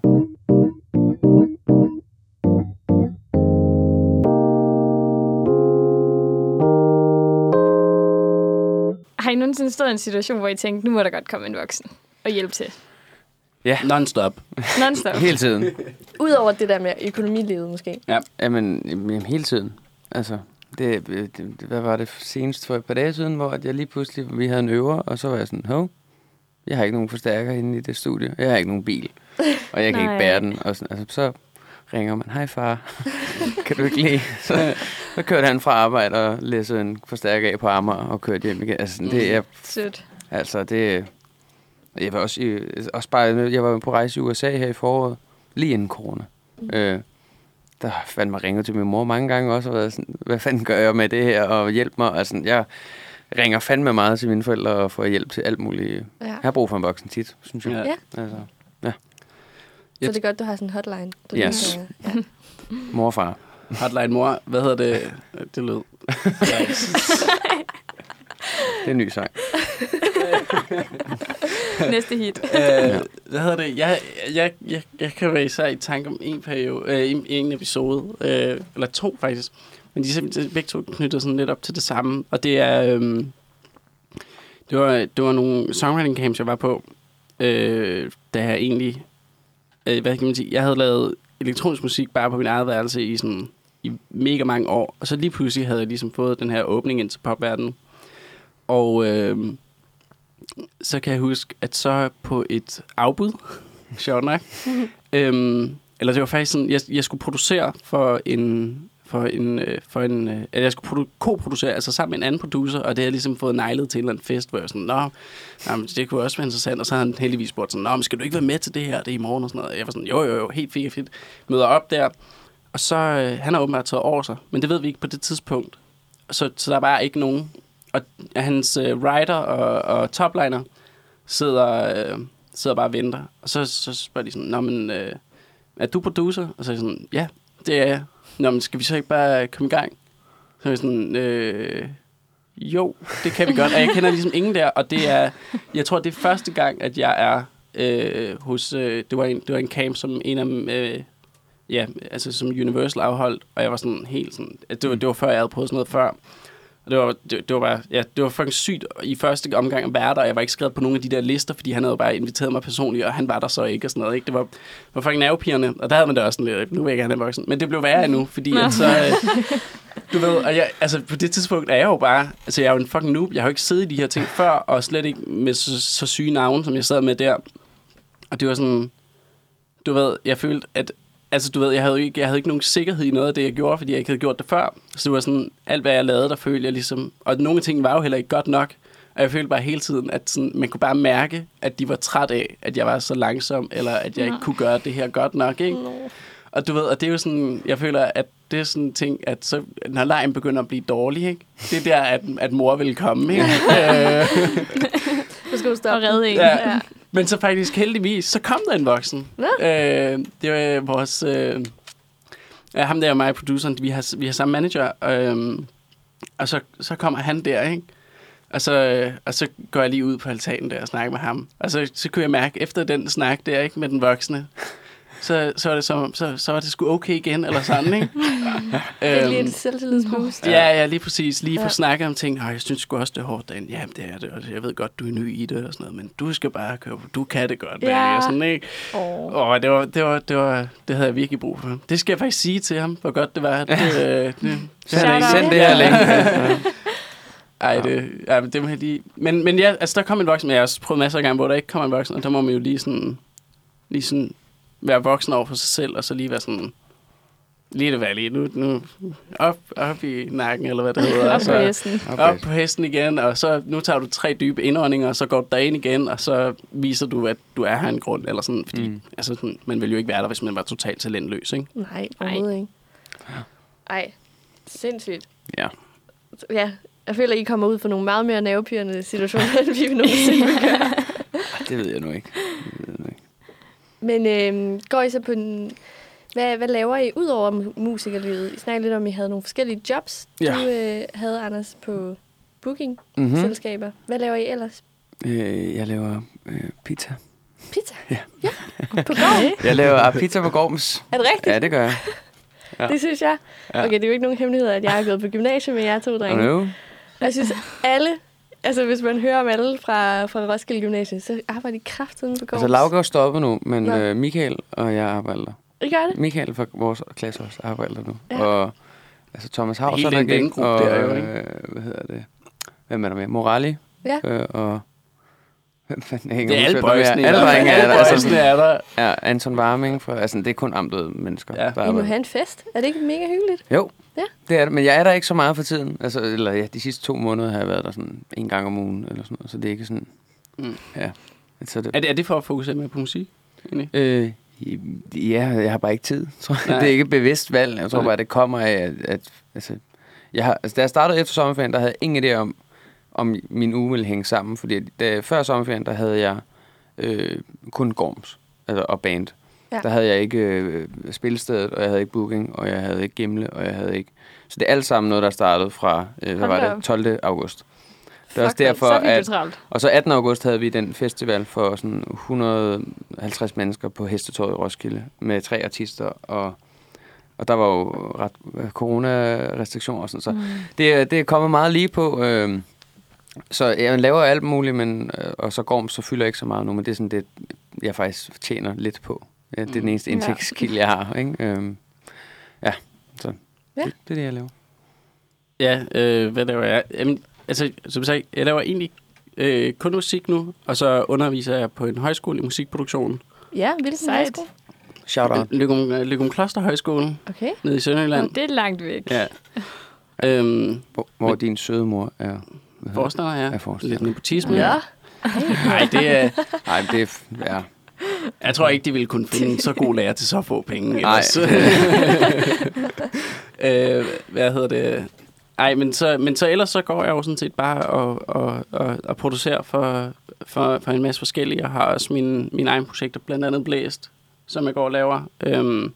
Har I nogensinde stået i en situation, hvor I tænkte, nu må der godt komme en voksen og hjælpe til? Non-stop. Non-stop. Hele tiden. Udover det der med økonomilivet måske. Jamen, jamen, hele tiden. Altså, det, det, hvad var det senest for et par dage siden, hvor at jeg lige pludselig, vi havde en øver, og så var jeg sådan, hov, jeg har ikke nogen forstærker inde i det studie. Jeg har ikke nogen bil, og jeg kan ikke bære den. Og sådan, altså, så ringer man, hej far, kan du ikke lige? Så, så kørte han fra arbejde og læste en forstærker af på Amager og kørte hjem igen. Altså, sådan, det er, Sødt. altså, det jeg var også, i, også bare, jeg var på rejse i USA her i foråret, lige inden corona. Øh, der fandme mig ringet til min mor mange gange også, og været sådan, hvad fanden gør jeg med det her, og hjælp mig. Altså, jeg ringer fandme meget til mine forældre og får hjælp til alt muligt. Ja. Jeg har brug for en voksen tit, synes jeg. Ja. Altså, Så det er godt, du har sådan en hotline. Du Yes. Kan, ja. mor og far. Hotline mor. Hvad hedder det? Det lød. Det er en ny sang. Næste hit. øh, hvad hedder det? Jeg, jeg, jeg, jeg kan være især i tanke om en, periode, øh, en, en episode, øh, eller to faktisk, men de er simpelthen begge to knyttet sådan lidt op til det samme, og det er, øh, det var, det var nogle songwriting camps, jeg var på, øh, da jeg egentlig, øh, hvad kan man sige, jeg havde lavet elektronisk musik bare på min eget værelse i sådan i mega mange år, og så lige pludselig havde jeg ligesom fået den her åbning ind til popverdenen, og øh, så kan jeg huske, at så på et afbud, sjovt nok, øhm, eller det var faktisk sådan, jeg, jeg skulle producere for en, for en, øh, for en øh, jeg skulle koproducere, altså sammen med en anden producer, og det havde jeg ligesom fået nejlet til en eller anden fest, hvor jeg var sådan, nå, jamen, det kunne også være interessant, og så havde han heldigvis spurgt sådan, nå, men skal du ikke være med til det her, det er i morgen og sådan noget, og jeg var sådan, jo, jo, jo, helt fint, fedt, møder op der, og så, øh, han har åbenbart taget over sig, men det ved vi ikke på det tidspunkt, så, så der er bare ikke nogen, og hans øh, writer og, og topliner sidder, øh, sidder bare og venter. Og så, så spørger de sådan, Nå, men, øh, er du producer? Og så er jeg sådan, ja, det er jeg. Nå, men skal vi så ikke bare komme i gang? Så er vi sådan, øh, jo, det kan vi godt. Og jeg kender ligesom ingen der, og det er, jeg tror, det er første gang, at jeg er øh, hos, øh, det, var en, det var en camp, som en af øh, ja, altså som Universal afholdt, og jeg var sådan helt sådan, det var, det var før, jeg havde prøvet sådan noget før. Og det var, det, det var bare, ja, det var fucking sygt i første omgang at være der, og jeg var ikke skrevet på nogle af de der lister, fordi han havde bare inviteret mig personligt, og han var der så ikke og sådan noget, ikke? Det var, var fucking nervepirrende, og der havde man det også sådan lidt, nu vil jeg gerne have voksen. Men det blev værre endnu, fordi at så, øh, du ved, og jeg, altså på det tidspunkt er jeg jo bare, altså jeg er jo en fucking noob, jeg har jo ikke siddet i de her ting før, og slet ikke med så, så syge navne, som jeg sad med der. Og det var sådan, du ved, jeg følte, at altså du ved, jeg havde, jo ikke, jeg havde ikke nogen sikkerhed i noget af det, jeg gjorde, fordi jeg ikke havde gjort det før. Så det var sådan, alt hvad jeg lavede, der følte jeg ligesom, og nogle ting var jo heller ikke godt nok. Og jeg følte bare hele tiden, at sådan, man kunne bare mærke, at de var træt af, at jeg var så langsom, eller at jeg ikke kunne gøre det her godt nok, ikke? Og du ved, og det er jo sådan, jeg føler, at det er sådan en ting, at så, når lejen begynder at blive dårlig, ikke? Det er der, at, at mor vil komme, ikke? øh, Nu skal du Og stoppe. redde en. Ja. Men så faktisk heldigvis, så kom der en voksen. Nå. Øh, det var vores... Øh, ja, ham der og mig, produceren, vi har, vi har samme manager. Øh, og så, så kommer han der, ikke? Og så, øh, og så går jeg lige ud på altanen der og snakker med ham. Og så, så kunne jeg mærke, efter den snak der, ikke, med den voksne, så, så, var det som, så, så var det sgu okay igen, eller sådan, ikke? Det er Øhm, lige et selvtillidsboost. Ja, ja, lige præcis. Lige for Ja. at snakke om ting. "Ej, jeg synes sgu også, det er hårdt derinde. Jamen, det er det. Og jeg ved godt, du er ny i det og sådan noget. Men du skal bare køre. Du kan det godt. Ja. Ja. Og sådan, ikke? Oh. Åh, det var, det var, det var, det havde jeg virkelig brug for. Det skal jeg faktisk sige til ham, hvor godt det var. Det, det, det, det, det. Send det her link. ej, det, ja, men det må jeg lige... Men, men ja, altså, der kom en voksen, men jeg har også prøvet masser af gange, hvor der ikke kom en voksen, og der må man jo lige sådan, lige sådan være voksen over for sig selv, og så lige være sådan, lige det være lige nu, nu op, op i nakken, eller hvad det hedder. Op og på så- hesten. op på hesten igen, og så nu tager du tre dybe indåndinger, og så går du derind igen, og så viser du, at du er her en grund, eller sådan, fordi Mm. altså, sådan, man ville jo ikke være der, hvis man var totalt talentløs, ikke? Nej, overhovedet ikke. Ej, sindssygt. Ja. Ja, jeg føler, at I kommer ud for nogle meget mere nervepirrende situationer, end vi nogensinde gøre. Det ved jeg nu ikke. Det ved jeg nu ikke. Men øh, går I så på en... Hvad, hvad laver I ud over mu- musikerlivet? I snakkede lidt om, at I havde nogle forskellige jobs. Ja. Du øh, havde, Anders, på booking-selskaber. Mhm. Hvad laver I ellers? Øh, jeg laver øh, pizza. Pizza? Ja. ja. På gården? Jeg laver pizza på Gorms. Er det rigtigt? Ja, det gør jeg. Ja. Det synes jeg. Okay, det er jo ikke nogen hemmelighed, at jeg har gået på gymnasiet med jer to drenge. Jeg synes, alle... Altså, hvis man hører om alle fra, fra Roskilde Gymnasiet, så arbejder de kraftigt på gården. Altså, Lauke er stoppet nu, men Nå. øh, Michael og jeg arbejder. I gør det? Michael fra vores klasse også arbejder nu. Ja. Og altså Thomas Havs er der vennegruppe og der jo, ikke? øh, hvad hedder det? Hvem er der med? Morali Ja. øh, og hvem fanden jeg Det er alle der er. Alle drenge er der. Altså, er der. ja, Anton Warming, fra, altså det er kun amtede mennesker. Ja. der I må have en fest. Er det ikke mega hyggeligt? Jo, Ja. det er det. Men jeg er der ikke så meget for tiden. Altså, eller ja, de sidste to måneder har jeg været der sådan en gang om ugen, eller sådan noget. Så det er ikke sådan... Mm. Ja. Så det, Er det, er det for at fokusere mere på musik? Egentlig? Øh, ja, jeg har bare ikke tid. Tror jeg. Nej. Det er ikke et bevidst valg. Jeg tror Nej. bare, det kommer af, at... at altså, jeg har, altså, da jeg startede efter sommerferien, der havde jeg ingen idé om, om min uge ville hænge sammen. Fordi da, før sommerferien, der havde jeg øh, kun Gorms altså, og band. Ja. Ja. Der havde jeg ikke øh, spillestedet, og jeg havde ikke booking, og jeg havde ikke Gimle, og jeg havde ikke... Så det er alt sammen noget, der startede fra øh, hvad var det, 12. august. Det er også derfor, at... Og så 18. august havde vi den festival for sådan 150 mennesker på Hestetorvet i Roskilde med tre artister, og, og der var jo ret corona-restriktioner og sådan, så mm. det, det er kommet meget lige på. Øh, så jeg laver alt muligt, men, øh, og så går så fylder ikke så meget nu, men det er sådan det, jeg faktisk tjener lidt på. Ja, det er den Mm. eneste Ja. indtægtskilde, jeg har. Ikke? Øhm, ja, så Ja. Det, det er det, jeg laver. Ja, øh, hvad laver jeg? Jamen, altså, som jeg sagde, jeg laver egentlig øh, kun musik nu, og så underviser jeg på en højskole i musikproduktion. Ja, hvilken Sejt. højskole? Shout out. Lykum, Lykum Kloster Højskole Okay. nede i Sønderjylland. Det er langt væk. Ja. Øhm, Hvor, hvor din søde mor er. forstander, ja. Er forstander. Lidt nepotisme. Ja. Nej, det er... Nej, det er... Ja. Jeg tror ikke, de ville kunne finde så god lærer til så få penge. Nej. Øh, hvad hedder det? Ej, men så, men så ellers så går jeg jo sådan set bare og, og, og, og producerer for, for, for en masse forskellige. Jeg har også mine, mine egne projekter, blandt andet Blæst, som jeg går og laver. Øhm,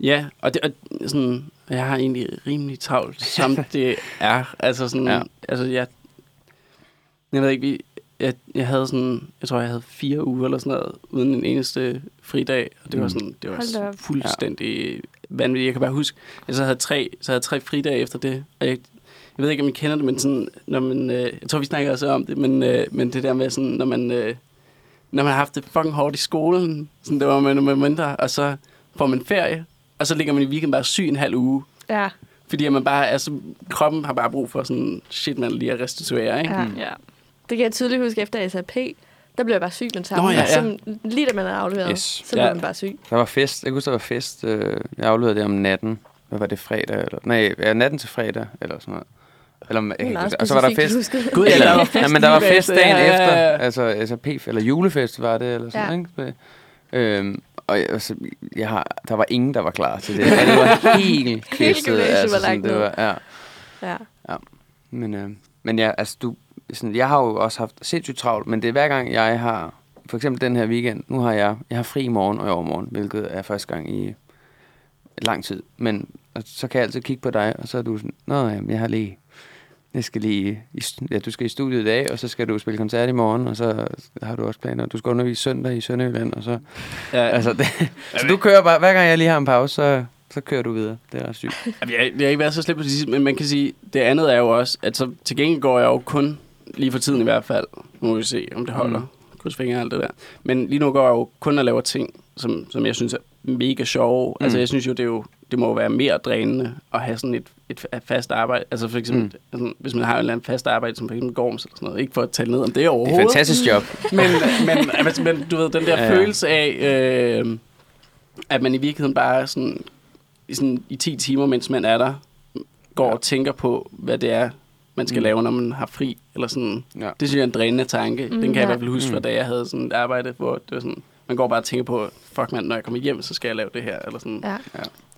ja, og, det, og sådan, jeg har egentlig rimelig travlt, som det er. Altså sådan, ja. altså jeg, jeg ved ikke, vi, jeg, jeg havde sådan, jeg tror, jeg havde fire uger eller sådan noget, uden en eneste fridag. Og det var Mm. sådan, det var fuldstændig ja. vanvittigt. Jeg kan bare huske, jeg så havde tre, så havde tre fridage efter det. Og jeg, jeg ved ikke, om I kender det, men sådan, når man, øh, jeg tror, vi snakker også om det, men, øh, men det der med sådan, når man, øh, når man har haft det fucking hårdt i skolen, sådan, det var man med mindre, og så får man ferie, og så ligger man i weekend bare syg en halv uge. Ja. Fordi at man bare, altså, kroppen har bare brug for sådan, shit, man lige at restituere, ikke? Ja. Ja. Det kan jeg tydeligt huske efter SAP. Der blev jeg bare syg med det samme. Nå, ja, ja. Som, lige da man er afleveret, Yes. så blev Ja. man bare syg. Der var fest. Jeg kan huske, der var fest. Øh, jeg afleverede det om natten. Hvad var det, fredag? Eller, nej, ja, natten til fredag, eller sådan noget. Eller, huske. og så var der fest. Gud, ja, der var fest ja, men der var fest dagen Ja, ja, efter. ja. Altså SAP, eller julefest var det, eller sådan Ja. noget, ikke? Øhm, og jeg, altså, jeg har, der var ingen, der var klar til det. Alle var helt gymnasiet var altså, sådan, det var, ja. Ja. Men, øh, men ja, altså, du, sådan, jeg har jo også haft sindssygt travlt, men det er hver gang, jeg har, for eksempel den her weekend, nu har jeg, jeg har fri i morgen og i overmorgen, hvilket er første gang i lang tid. Men så kan jeg altid kigge på dig, og så er du sådan, nå, jamen, jeg har lige, jeg skal lige, i, ja, du skal i studiet i dag, og så skal du spille koncert i morgen, og så har du også planer, du skal undervise søndag i Sønderjylland, og så, Ja, altså, det, så du kører bare, hver gang jeg lige har en pause, så, så kører du videre. Det er ret sygt. Jeg, jeg har ikke været så slemt på det sidste, men man kan sige, det andet er jo også, at så til gengæld går jeg jo kun, lige for tiden i hvert fald, nu må vi se, om det holder, Mm. mm. krydsfingre og alt det der. Men lige nu går jeg jo kun og laver ting, som, som jeg synes er mega sjove. Mm. Altså Mm. jeg synes jo, det, er jo, det må jo være mere drænende at have sådan et, et fast arbejde. Altså for eksempel, mm. altså, hvis man har et eller andet fast arbejde, som for eksempel Gorms eller sådan noget. Ikke for at tale ned om det Det er et overhovedet. fantastisk job. men, men, altså, men du ved, den der Ja, ja, ja. ja. følelse af, øh, at man i virkeligheden bare sådan, i, sådan, i 10 timer, mens man er der, går og tænker på, hvad det er, man skal Mm. mm. lave, når man har fri. Eller sådan. Ja. Det synes jeg er en drænende tanke. Mm, Mm, den kan jeg ja. i hvert fald huske, Mm. fra da jeg havde sådan et arbejde, hvor det var sådan, man går bare og tænker på, fuck mand, når jeg kommer hjem, så skal jeg lave det her. Eller sådan. Ja.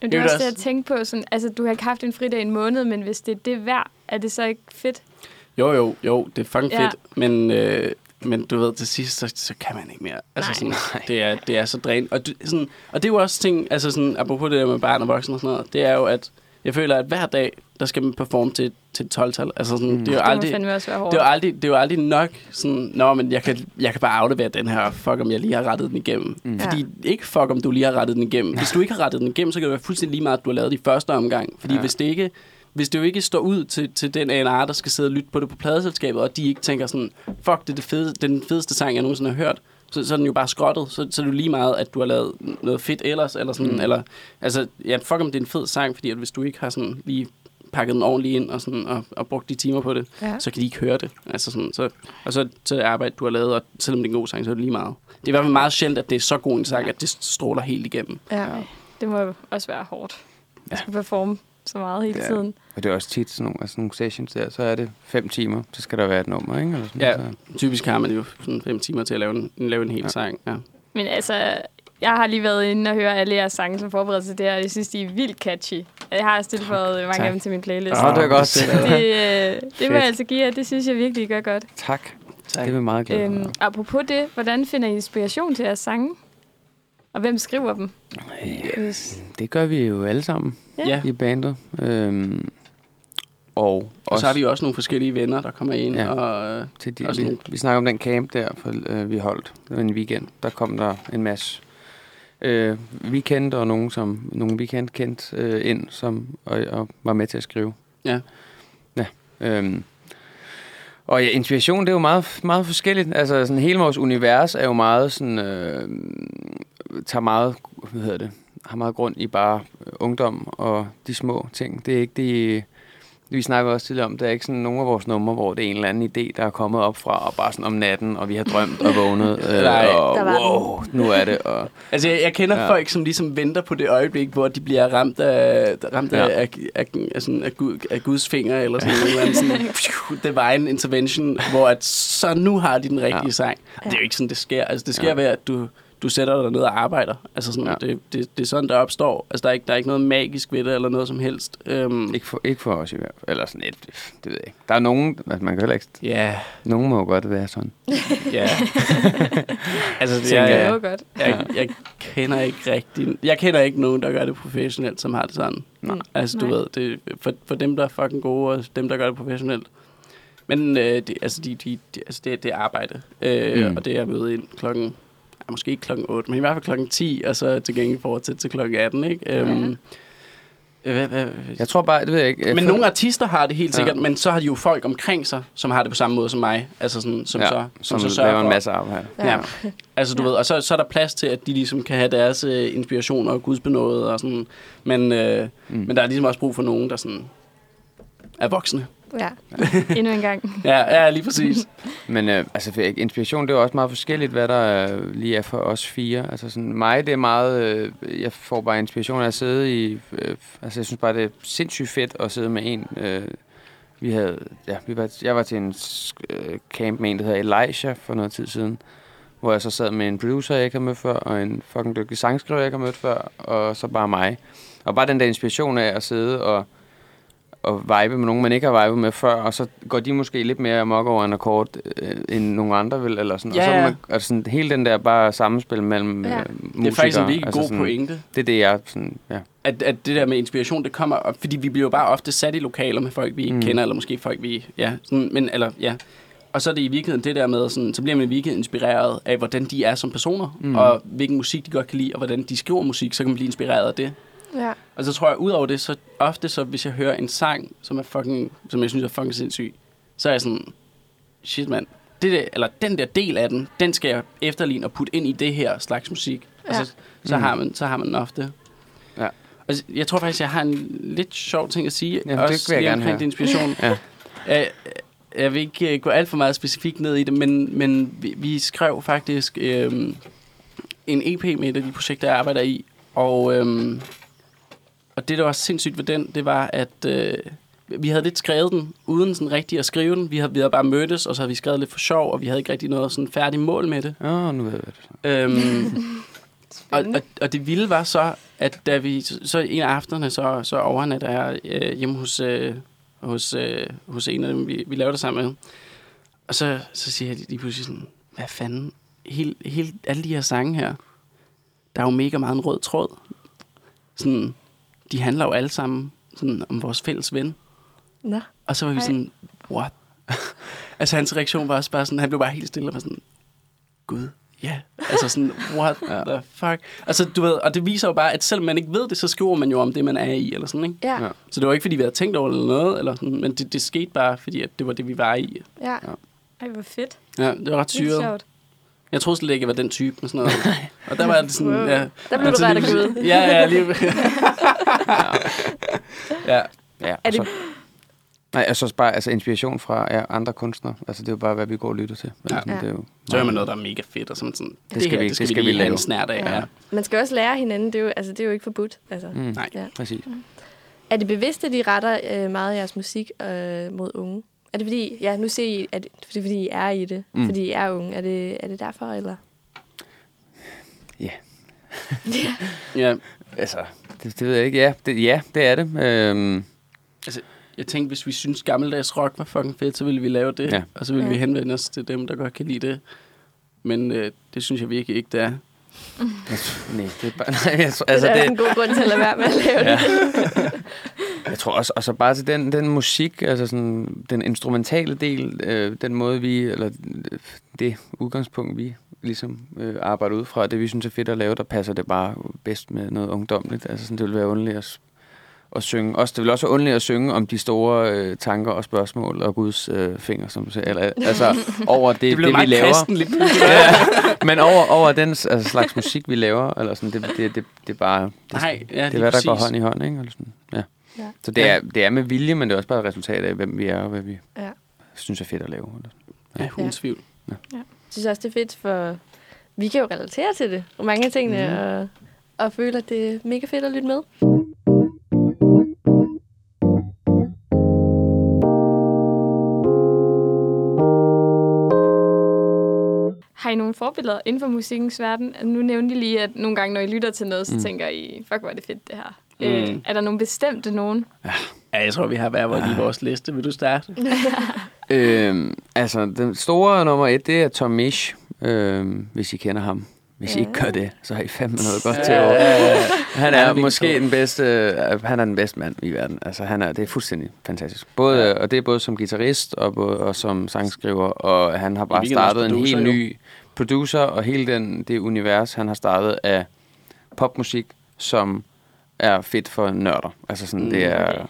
Men det er også det jeg tænkte på. Sådan, altså, du har ikke haft en fridag i en måned, men hvis det er det værd, er det så ikke fedt? Jo, jo, jo, det er fucking Ja. fedt, men, øh, men du ved, til sidst, så, så kan man ikke mere. Altså, Nej. sådan, det, er, det er så dræn. Og, du, sådan, og det er jo også ting, altså sådan, apropos det der med barn og voksen og sådan noget, det er jo, at jeg føler, at hver dag, der skal man performe til, til et 12-tal. Altså sådan, mm. det er jo Det aldrig... fandme også være hårdt. Det er, jo aldrig, det er jo aldrig nok sådan, Nå, men jeg kan, jeg kan bare aflevere den her, fuck om jeg lige har rettet den igennem. Mm. Fordi ikke fuck om du lige har rettet den igennem. Hvis du ikke har rettet den igennem, så kan det være fuldstændig lige meget, at du har lavet det i første omgang. Fordi ja. Ja. hvis det ikke hvis det jo ikke står ud til, til den A&R, der skal sidde og lytte på det på pladeselskabet, og de ikke tænker sådan, fuck, det er det fede, det er den fedeste sang, jeg nogensinde har hørt, så, så er den jo bare skrottet. Så, så er det jo lige meget, at du har lavet noget fedt ellers, eller sådan, mm. eller, altså, ja, fuck om det er en fed sang, fordi at hvis du ikke har sådan lige pakket den ordentligt ind og, sådan, og, og brugt de timer på det, Ja. så kan de ikke høre det. Altså sådan, så, og så, så er det arbejde, du har lavet, og selvom det er en god sang, så er det lige meget. Det er i hvert fald meget sjældent, at det er så god en sang, at det stråler helt igennem. Ja. Det må også være hårdt. Ja. At skulle performe så meget hele Ja. tiden. Og det er også tit sådan nogle, altså nogle sessions der, så er det fem timer, så skal der være et nummer, ikke? Eller sådan, Ja. Så, Typisk har man jo sådan fem timer til at lave en, lave en hel Ja. sang. Ja. Men altså, jeg har lige været inde og høre alle jeres sange som forberedelse til det her, og jeg synes, de er vildt catchy. Jeg har også tilføjet mange Tak. af dem til min playlist. Åh, det er godt. det, øh, det må Fedt. jeg altså give jer. Det synes jeg virkelig, I gør godt. tak. Tak. Det er vi meget glade for. Øhm, apropos det, hvordan finder I inspiration til jeres sange? Og hvem skriver dem? Ja, Hvis- det gør vi jo alle sammen Ja. I bandet. Øhm, og, Og så har vi jo også nogle forskellige venner, der kommer ind. Ja. Og, øh, til de, også vi, vi snakker om den camp der, for, øh, vi holdt. Det var en weekend. Der kom der en masse øh, vi kendte, og nogen, som nogle vi kendte, kendte øh, ind, som, og, og var med til at skrive. Ja. Ja. Øhm, og ja, inspiration, det er jo meget, meget forskelligt. Altså, sådan, hele vores univers er jo meget sådan, øh, tager meget, hvad hedder det, har meget grund i bare øh, ungdom og de små ting. Det er ikke de, vi snakker også tidligere om, der er ikke sådan nogle af vores numre, hvor det er en eller anden idé, der er kommet op fra, og bare sådan om natten, og vi har drømt og vågnet, øh, Nej. og Der var wow, nu er det, og altså, jeg, jeg kender Ja. folk, som ligesom venter på det øjeblik, hvor de bliver ramt af, ramt af, Ja. af, af, af, sådan, af, Gud, af Guds finger, eller sådan en eller sådan, phew, divine intervention, hvor at, så nu har de den rigtige Ja. sang. Det er jo ikke sådan, det sker. Altså, det sker ja. ved, at du, du sætter dig ned og arbejder. Altså sådan, Ja. det, det, det er sådan, der opstår. Altså, der er, ikke, der er ikke noget magisk ved det, eller noget som helst. Um, ikke for, ikke for os i hvert fald. Eller sådan et, det ved jeg ikke. Der er nogen, altså man kan heller ikke, Ja, nogen må jo godt være sådan. ja. altså, det, jeg, Det Ja. er jo godt. jeg, jeg kender ikke rigtig... Jeg kender ikke nogen, der gør det professionelt, som har det sådan. Nej. Altså, du Nej. ved, det, for, for dem, der er fucking gode, og dem, der gør det professionelt. Men øh, det, altså, de, de, de, altså det, det er arbejde. Øh, Mm. Og det er møde ind klokken... Ja, måske ikke klokken 8, men i hvert fald klokken 10, og så til gengæld fortsætte til klokken 18, ikke? Øhm, øh, Jeg tror bare, det ved jeg ikke. Jeg men føler- nogle artister har det helt Ja. sikkert, men så har de jo folk omkring sig, som har det på samme måde som mig. Altså sådan, som ja, så, som, så som sørger laver en for- masse arbejde. Ja. Altså, du ja. ved, og så, så er der plads til, at de ligesom kan have deres øh, inspirationer og gudsbenåde og sådan. Men, øh, mm. men der er ligesom også brug for nogen, der sådan er voksne. Ja, endnu en gang. Ja, ja lige præcis. Men øh, altså, inspiration, det er jo også meget forskelligt, hvad der øh, lige er for os fire. Altså sådan, mig, det er meget... Øh, jeg får bare inspiration af at sidde i... Øh, altså, jeg synes bare, det er sindssygt fedt at sidde med en... Øh, vi havde... Ja, vi var, jeg var til en øh, camp med en, der hedder Elijah for noget tid siden. Hvor jeg så sad med en producer, jeg ikke har mødt før, og en fucking dygtig sangskriver, jeg ikke har mødt før, og så bare mig. Og bare den der inspiration af at sidde og og vibe med nogen, man ikke har vibet med før, og så går de måske lidt mere amok over en akkord, øh, end nogle andre vil, eller sådan. Ja, og så ja. man, altså sådan, hele den der bare sammenspil mellem Ja. er øh, musikere. Det er faktisk en virkelig altså god sådan, pointe. Det er det, jeg sådan, ja. At, at det der med inspiration, det kommer op, fordi vi bliver jo bare ofte sat i lokaler med folk, vi ikke Mm. kender, eller måske folk, vi... Ja, sådan, men, eller, ja. Og så er det i virkeligheden det der med, sådan, så bliver man i virkeligheden inspireret af, hvordan de er som personer, mm. og hvilken musik de godt kan lide, og hvordan de skriver musik, så kan man blive inspireret af det. Og så tror jeg, udover det, så ofte så, hvis jeg hører en sang, som er fucking, som jeg synes er fucking sindssyg, så er jeg sådan, shit mand, det der, eller den der del af den, den skal jeg efterligne og putte ind i det her slags musik. Ja. Altså, så, Mm. har man, så har man ofte. Ja. Og jeg tror faktisk, jeg har en lidt sjov ting at sige. Jamen, det vil jeg lige gerne omkring det inspiration. Ja. jeg, jeg vil ikke øh, gå alt for meget specifikt ned i det, men, men vi, vi skrev faktisk øhm, en EP med et af de projekter, jeg arbejder i. Og, øhm, og det, der var sindssygt ved den, det var, at øh, vi havde lidt skrevet den, uden sådan rigtig at skrive den. Vi havde, vi havde bare mødtes, og så havde vi skrevet lidt for sjov, og vi havde ikke rigtig noget sådan færdigt mål med det. Åh, nu ved jeg det. Øhm, Og, og, og det vilde var så, at da vi så en af aftenerne, så, så overnatter jeg øh, hjemme hos, øh, hos, øh, hos en af dem, vi, vi lavede det sammen med. Og så, så siger jeg lige pludselig sådan, hvad fanden, helt, helt, alle de her sange her, der er jo mega meget en rød tråd. Sådan, de handler jo alle sammen sådan, om vores fælles ven. Nå. Og så var vi Ej. sådan, what? altså hans reaktion var også bare sådan, han blev bare helt stille og var sådan, gud, ja. Yeah. Altså sådan, what the fuck? Altså du ved, og det viser jo bare, at selvom man ikke ved det, så skriver man jo om det, man er i, eller sådan, ikke? Ja. Ja. Så det var ikke, fordi vi havde tænkt over det eller noget, eller sådan, men det, det skete bare, fordi at det var det, vi var i. ja. Ej, hvor fedt. Ja, det var ret syret. Jeg troede slet ikke, jeg var den type med sådan noget. og der var det sådan, Wow. ja. Der blev Altså, du ret af. Ja, ja, lige. ja. Ja, Er og det- så, nej, altså også bare altså inspiration fra ja, andre kunstnere. Altså det er jo bare, hvad vi går og lytter til. Ja. Altså, det er jo Så er man noget, der er mega fedt, og sådan, sådan det, skal her, vi- det skal, det skal vi vi lige lave. en snært af. Ja. Ja. Man skal også lære hinanden. Det er jo, altså, det er jo ikke forbudt. Altså. Mm, Nej. Ja. præcis. Er det bevidst, at I retter øh, meget af jeres musik øh, mod unge? Er det fordi, ja, nu ser I, at det er fordi, I er i det, Mm. fordi I er unge. Er det, er det derfor, eller? ja. Altså, det, det ved jeg ikke. Ja, det, ja, det er det. Øhm, Jeg tænkte, hvis vi synes gammeldags rock var fucking fedt, så ville vi lave det. Ja. Og så ville Ja. vi henvende os til dem, der godt kan lide det. Men øh, det synes jeg virkelig ikke, det er. nej, det er bare... Nej, jeg, Altså, altså, det er det, en god grund til at lade være med at lave det. Jeg tror også, og så bare til den, den musik, altså sådan, den instrumentale del, øh, den måde vi, eller øh, det udgangspunkt, vi ligesom øh, arbejder ud fra, det vi synes er fedt at lave, der passer det bare bedst med noget ungdomligt. Altså sådan, det vil være underligt at, at synge. Også, det vil også være underligt at synge om de store øh, tanker og spørgsmål og Guds øh, fingre, som du siger. Eller, altså over det, Det det, det vi laver. pludselig. ja, men over, over den altså, slags musik, vi laver, eller sådan, det, det, det, det er bare... Det, Nej, ja, det er lige hvad, der går hånd i hånd, ikke? Eller sådan. Ja. Ja. Så det er, det er med vilje, men det er også bare et resultat af, hvem vi er, og hvad vi Ja. synes er fedt at lave. Eller sådan. Ja, uden tvivl. Jeg synes også, det er fedt, for vi kan jo relatere til det. Og mange af tingene, mm. og, og føler, at det er mega fedt at lytte med. Har I nogle forbilleder inden for musikkens verden? Nu nævnte I lige, at nogle gange, når I lytter til noget, så mm. tænker I, fuck, hvor er det fedt, det her. Mm. Mm. Øh, er der nogle bestemte nogen? Ja, jeg tror, vi har hver vores i vores liste. Vil du starte? Øhm, altså, den store nummer et, det er Tom Misch, øhm, hvis I kender ham. Hvis I ikke gør det, så har I fandme noget godt til over. Han er måske den bedste, øh, han er den bedste mand i verden. Altså, han er, det er fuldstændig fantastisk. Både. Og det er både som guitarist og, både, og som sangskriver, og han har bare startet en helt ny producer, og hele den, det univers, han har startet af popmusik, som er fedt for nørder. Altså sådan, Mm. det er...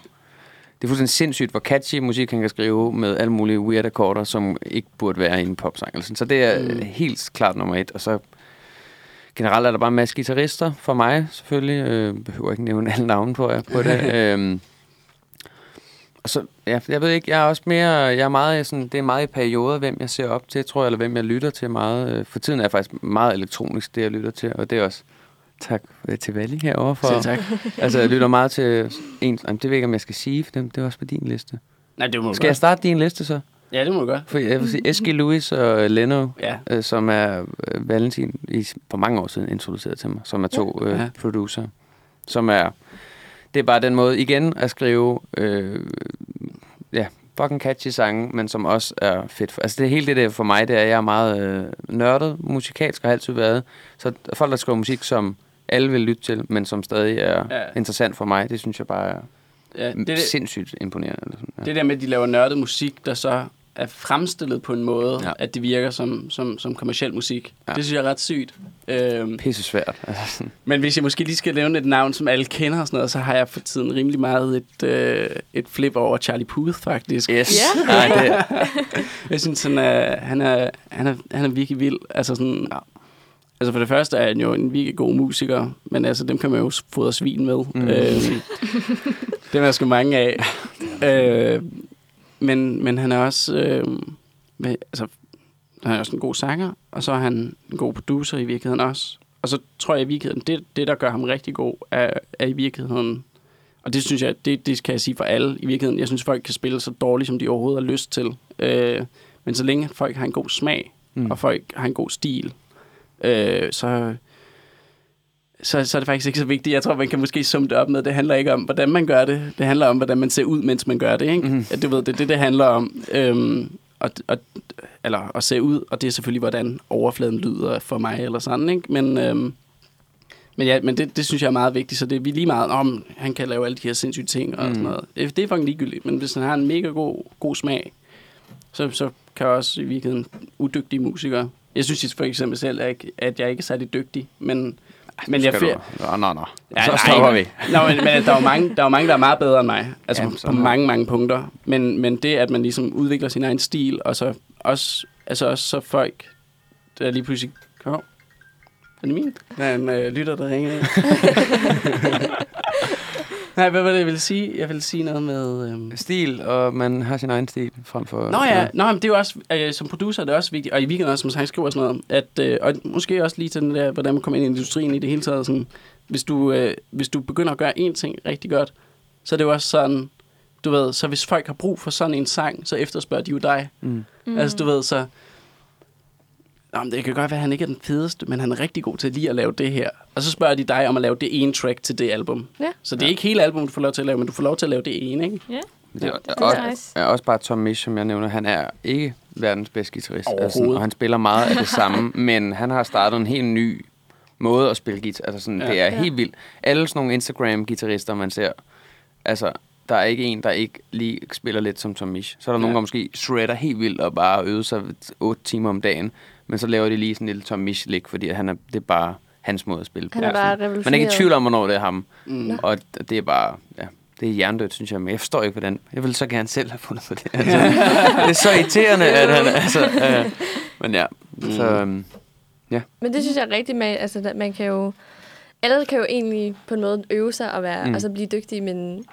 Det er fuldstændig sindssygt, hvor catchy musik han kan skrive med alle mulige weird akkorder, som ikke burde være i en popsang. eller sådan. Så det er Mm. helt klart nummer et. Og så generelt er der bare en masse guitarister for mig, selvfølgelig. Øh, behøver ikke nævne alle navne på, på det. øhm, og så, ja, jeg ved ikke, jeg er også mere, jeg er meget sådan, det er meget i perioder, hvem jeg ser op til, tror jeg, eller hvem jeg lytter til meget. Øh, For tiden er jeg faktisk meget elektronisk, det jeg lytter til, og det er også tak øh, til Valli herovre for. Selv tak. Altså, jeg lytter meget til en, jamen, det ved jeg ikke, om jeg skal sige, for det, det er også på din liste. Nej, det må Skal jeg godt. starte din liste så? Ja, det må du godt. For jeg vil sige, Eski Lewis og Leno, Ja. øh, som er øh, Valentin i, for mange år siden introduceret til mig, som er to øh, Ja. producer, som er, det er bare den måde igen at skrive, øh, ja, fucking catchy sange, men som også er fedt. For, altså det helt det der for mig, det er, at jeg er meget øh, nørdet musikalsk og har altid været. Så folk, der skriver musik, som alle vil lytte til, men som stadig er Ja. interessant for mig, det synes jeg bare er Ja, det, det, sindssygt imponerende. Eller sådan, ja. det der med, at de laver nørdet musik, der så er fremstillet på en måde, ja. At det virker som, som, som kommersiel musik. Ja. Det synes jeg er ret sygt. Øhm, Pisse svært. Altså, men hvis jeg måske lige skal nævne et navn, som alle kender og sådan noget, så har jeg for tiden rimelig meget et, øh, et flip over Charlie Puth, faktisk. Yes. Ja. Nej, det, Jeg synes, han er, han er, han er, han er virkelig vild. Altså, sådan, ja. Altså for det første er han jo en virkelig god musiker, men altså, dem kan man jo fodre svin med. Mm. Øhm, dem er sgu mange af. øh, men, men han er også... Øh, med, altså, han er også en god sanger, og så er han en god producer i virkeligheden også. Og så tror jeg i virkeligheden, det, det der gør ham rigtig god, er, er i virkeligheden... Og det synes jeg, det, det kan jeg sige for alle i virkeligheden. Jeg synes, folk kan spille så dårligt, som de overhovedet har lyst til. Øh, men så længe folk har en god smag. Mm. og folk har en god stil, øh, så, så, så er det faktisk ikke så vigtigt. Jeg tror, man kan måske summe det op med, det handler ikke om, hvordan man gør det. Det handler om, hvordan man ser ud, mens man gør det. Ikke? Mhm. Mm. Du ved, det er det, det handler om. Øhm, og, og, eller at se ud, og det er selvfølgelig, hvordan overfladen lyder for mig, eller sådan, ikke? Men, øhm, men, ja, men det, det synes jeg er meget vigtigt, så det er vi lige meget om, han kan lave alle de her sindssyge ting og Mm. sådan noget. Det er fucking ligegyldigt, men hvis han har en mega god, god smag, så, så kan også i virkeligheden udygtige musikere. Jeg synes for eksempel selv, at jeg, at jeg ikke er særlig dygtig, men, men jeg finder... du... Nå, nå, nå. Ja, så nej, stopper vi. Nå, men, men der er jo mange, der er mange, der er meget bedre end mig. Altså Jamen, på mange, mange punkter. Men, men det, at man ligesom udvikler sin egen stil, og så også, altså også så folk, der lige pludselig... Kom. Er det min? Der er en øh, lytter, der ringer. Nej, hvad var det, jeg ville sige? Jeg ville sige noget med... Øhm... Stil, og man har sin egen stil frem for... Nå ja, Nå, men det er jo også, øh, som producer er det også vigtigt, og i weekenden også som sangskriver og sådan noget, at, øh, og måske også lige til den der, hvordan man kommer ind i industrien i det hele taget. Sådan, hvis, du, øh, hvis du begynder at gøre én ting rigtig godt, så er det jo også sådan, du ved, så hvis folk har brug for sådan en sang, så efterspørger de jo dig. Mm. Mm. Altså du ved, så... Nå, men det kan godt være, at han ikke er den fedeste, men han er rigtig god til lige at lave det her. Og så spørger de dig om at lave det ene track til det album. Ja. Så det er ikke hele album, du får lov til at lave, men du får lov til at lave det ene, ikke? Ja. Det er, det er også, nice. er også bare Tom Misch, som jeg nævner. Han er ikke verdens bedste guitarist. Altså, og han spiller meget af det samme, men han har startet en helt ny måde at spille guitar. Altså sådan, Ja. ja. det er Ja. helt vildt. Alle sådan nogle Instagram-guitarister, man ser, altså, der er ikke en, der ikke lige spiller lidt som Tom Misch. Så er der ja. nogen, Ja. der måske shredder helt vildt og bare øver sig 8 timer om dagen. Men så laver de lige sådan en lille Tom Misch-lik, fordi han er, det er bare hans måde at spille på. Han er bare. Man er ikke i tvivl om, hvornår det er ham. Mm. Og det er bare, ja, det er hjernedødt, synes jeg. Men jeg forstår ikke, hvordan... Jeg vil så gerne selv have fundet på det. Altså, det er så irriterende, at han... Altså, øh, men ja, så... øhm, Men det synes jeg er rigtigt med, altså at man kan jo, alle kan jo egentlig på en måde øve sig og være, Mm. mm. altså blive dygtige, men,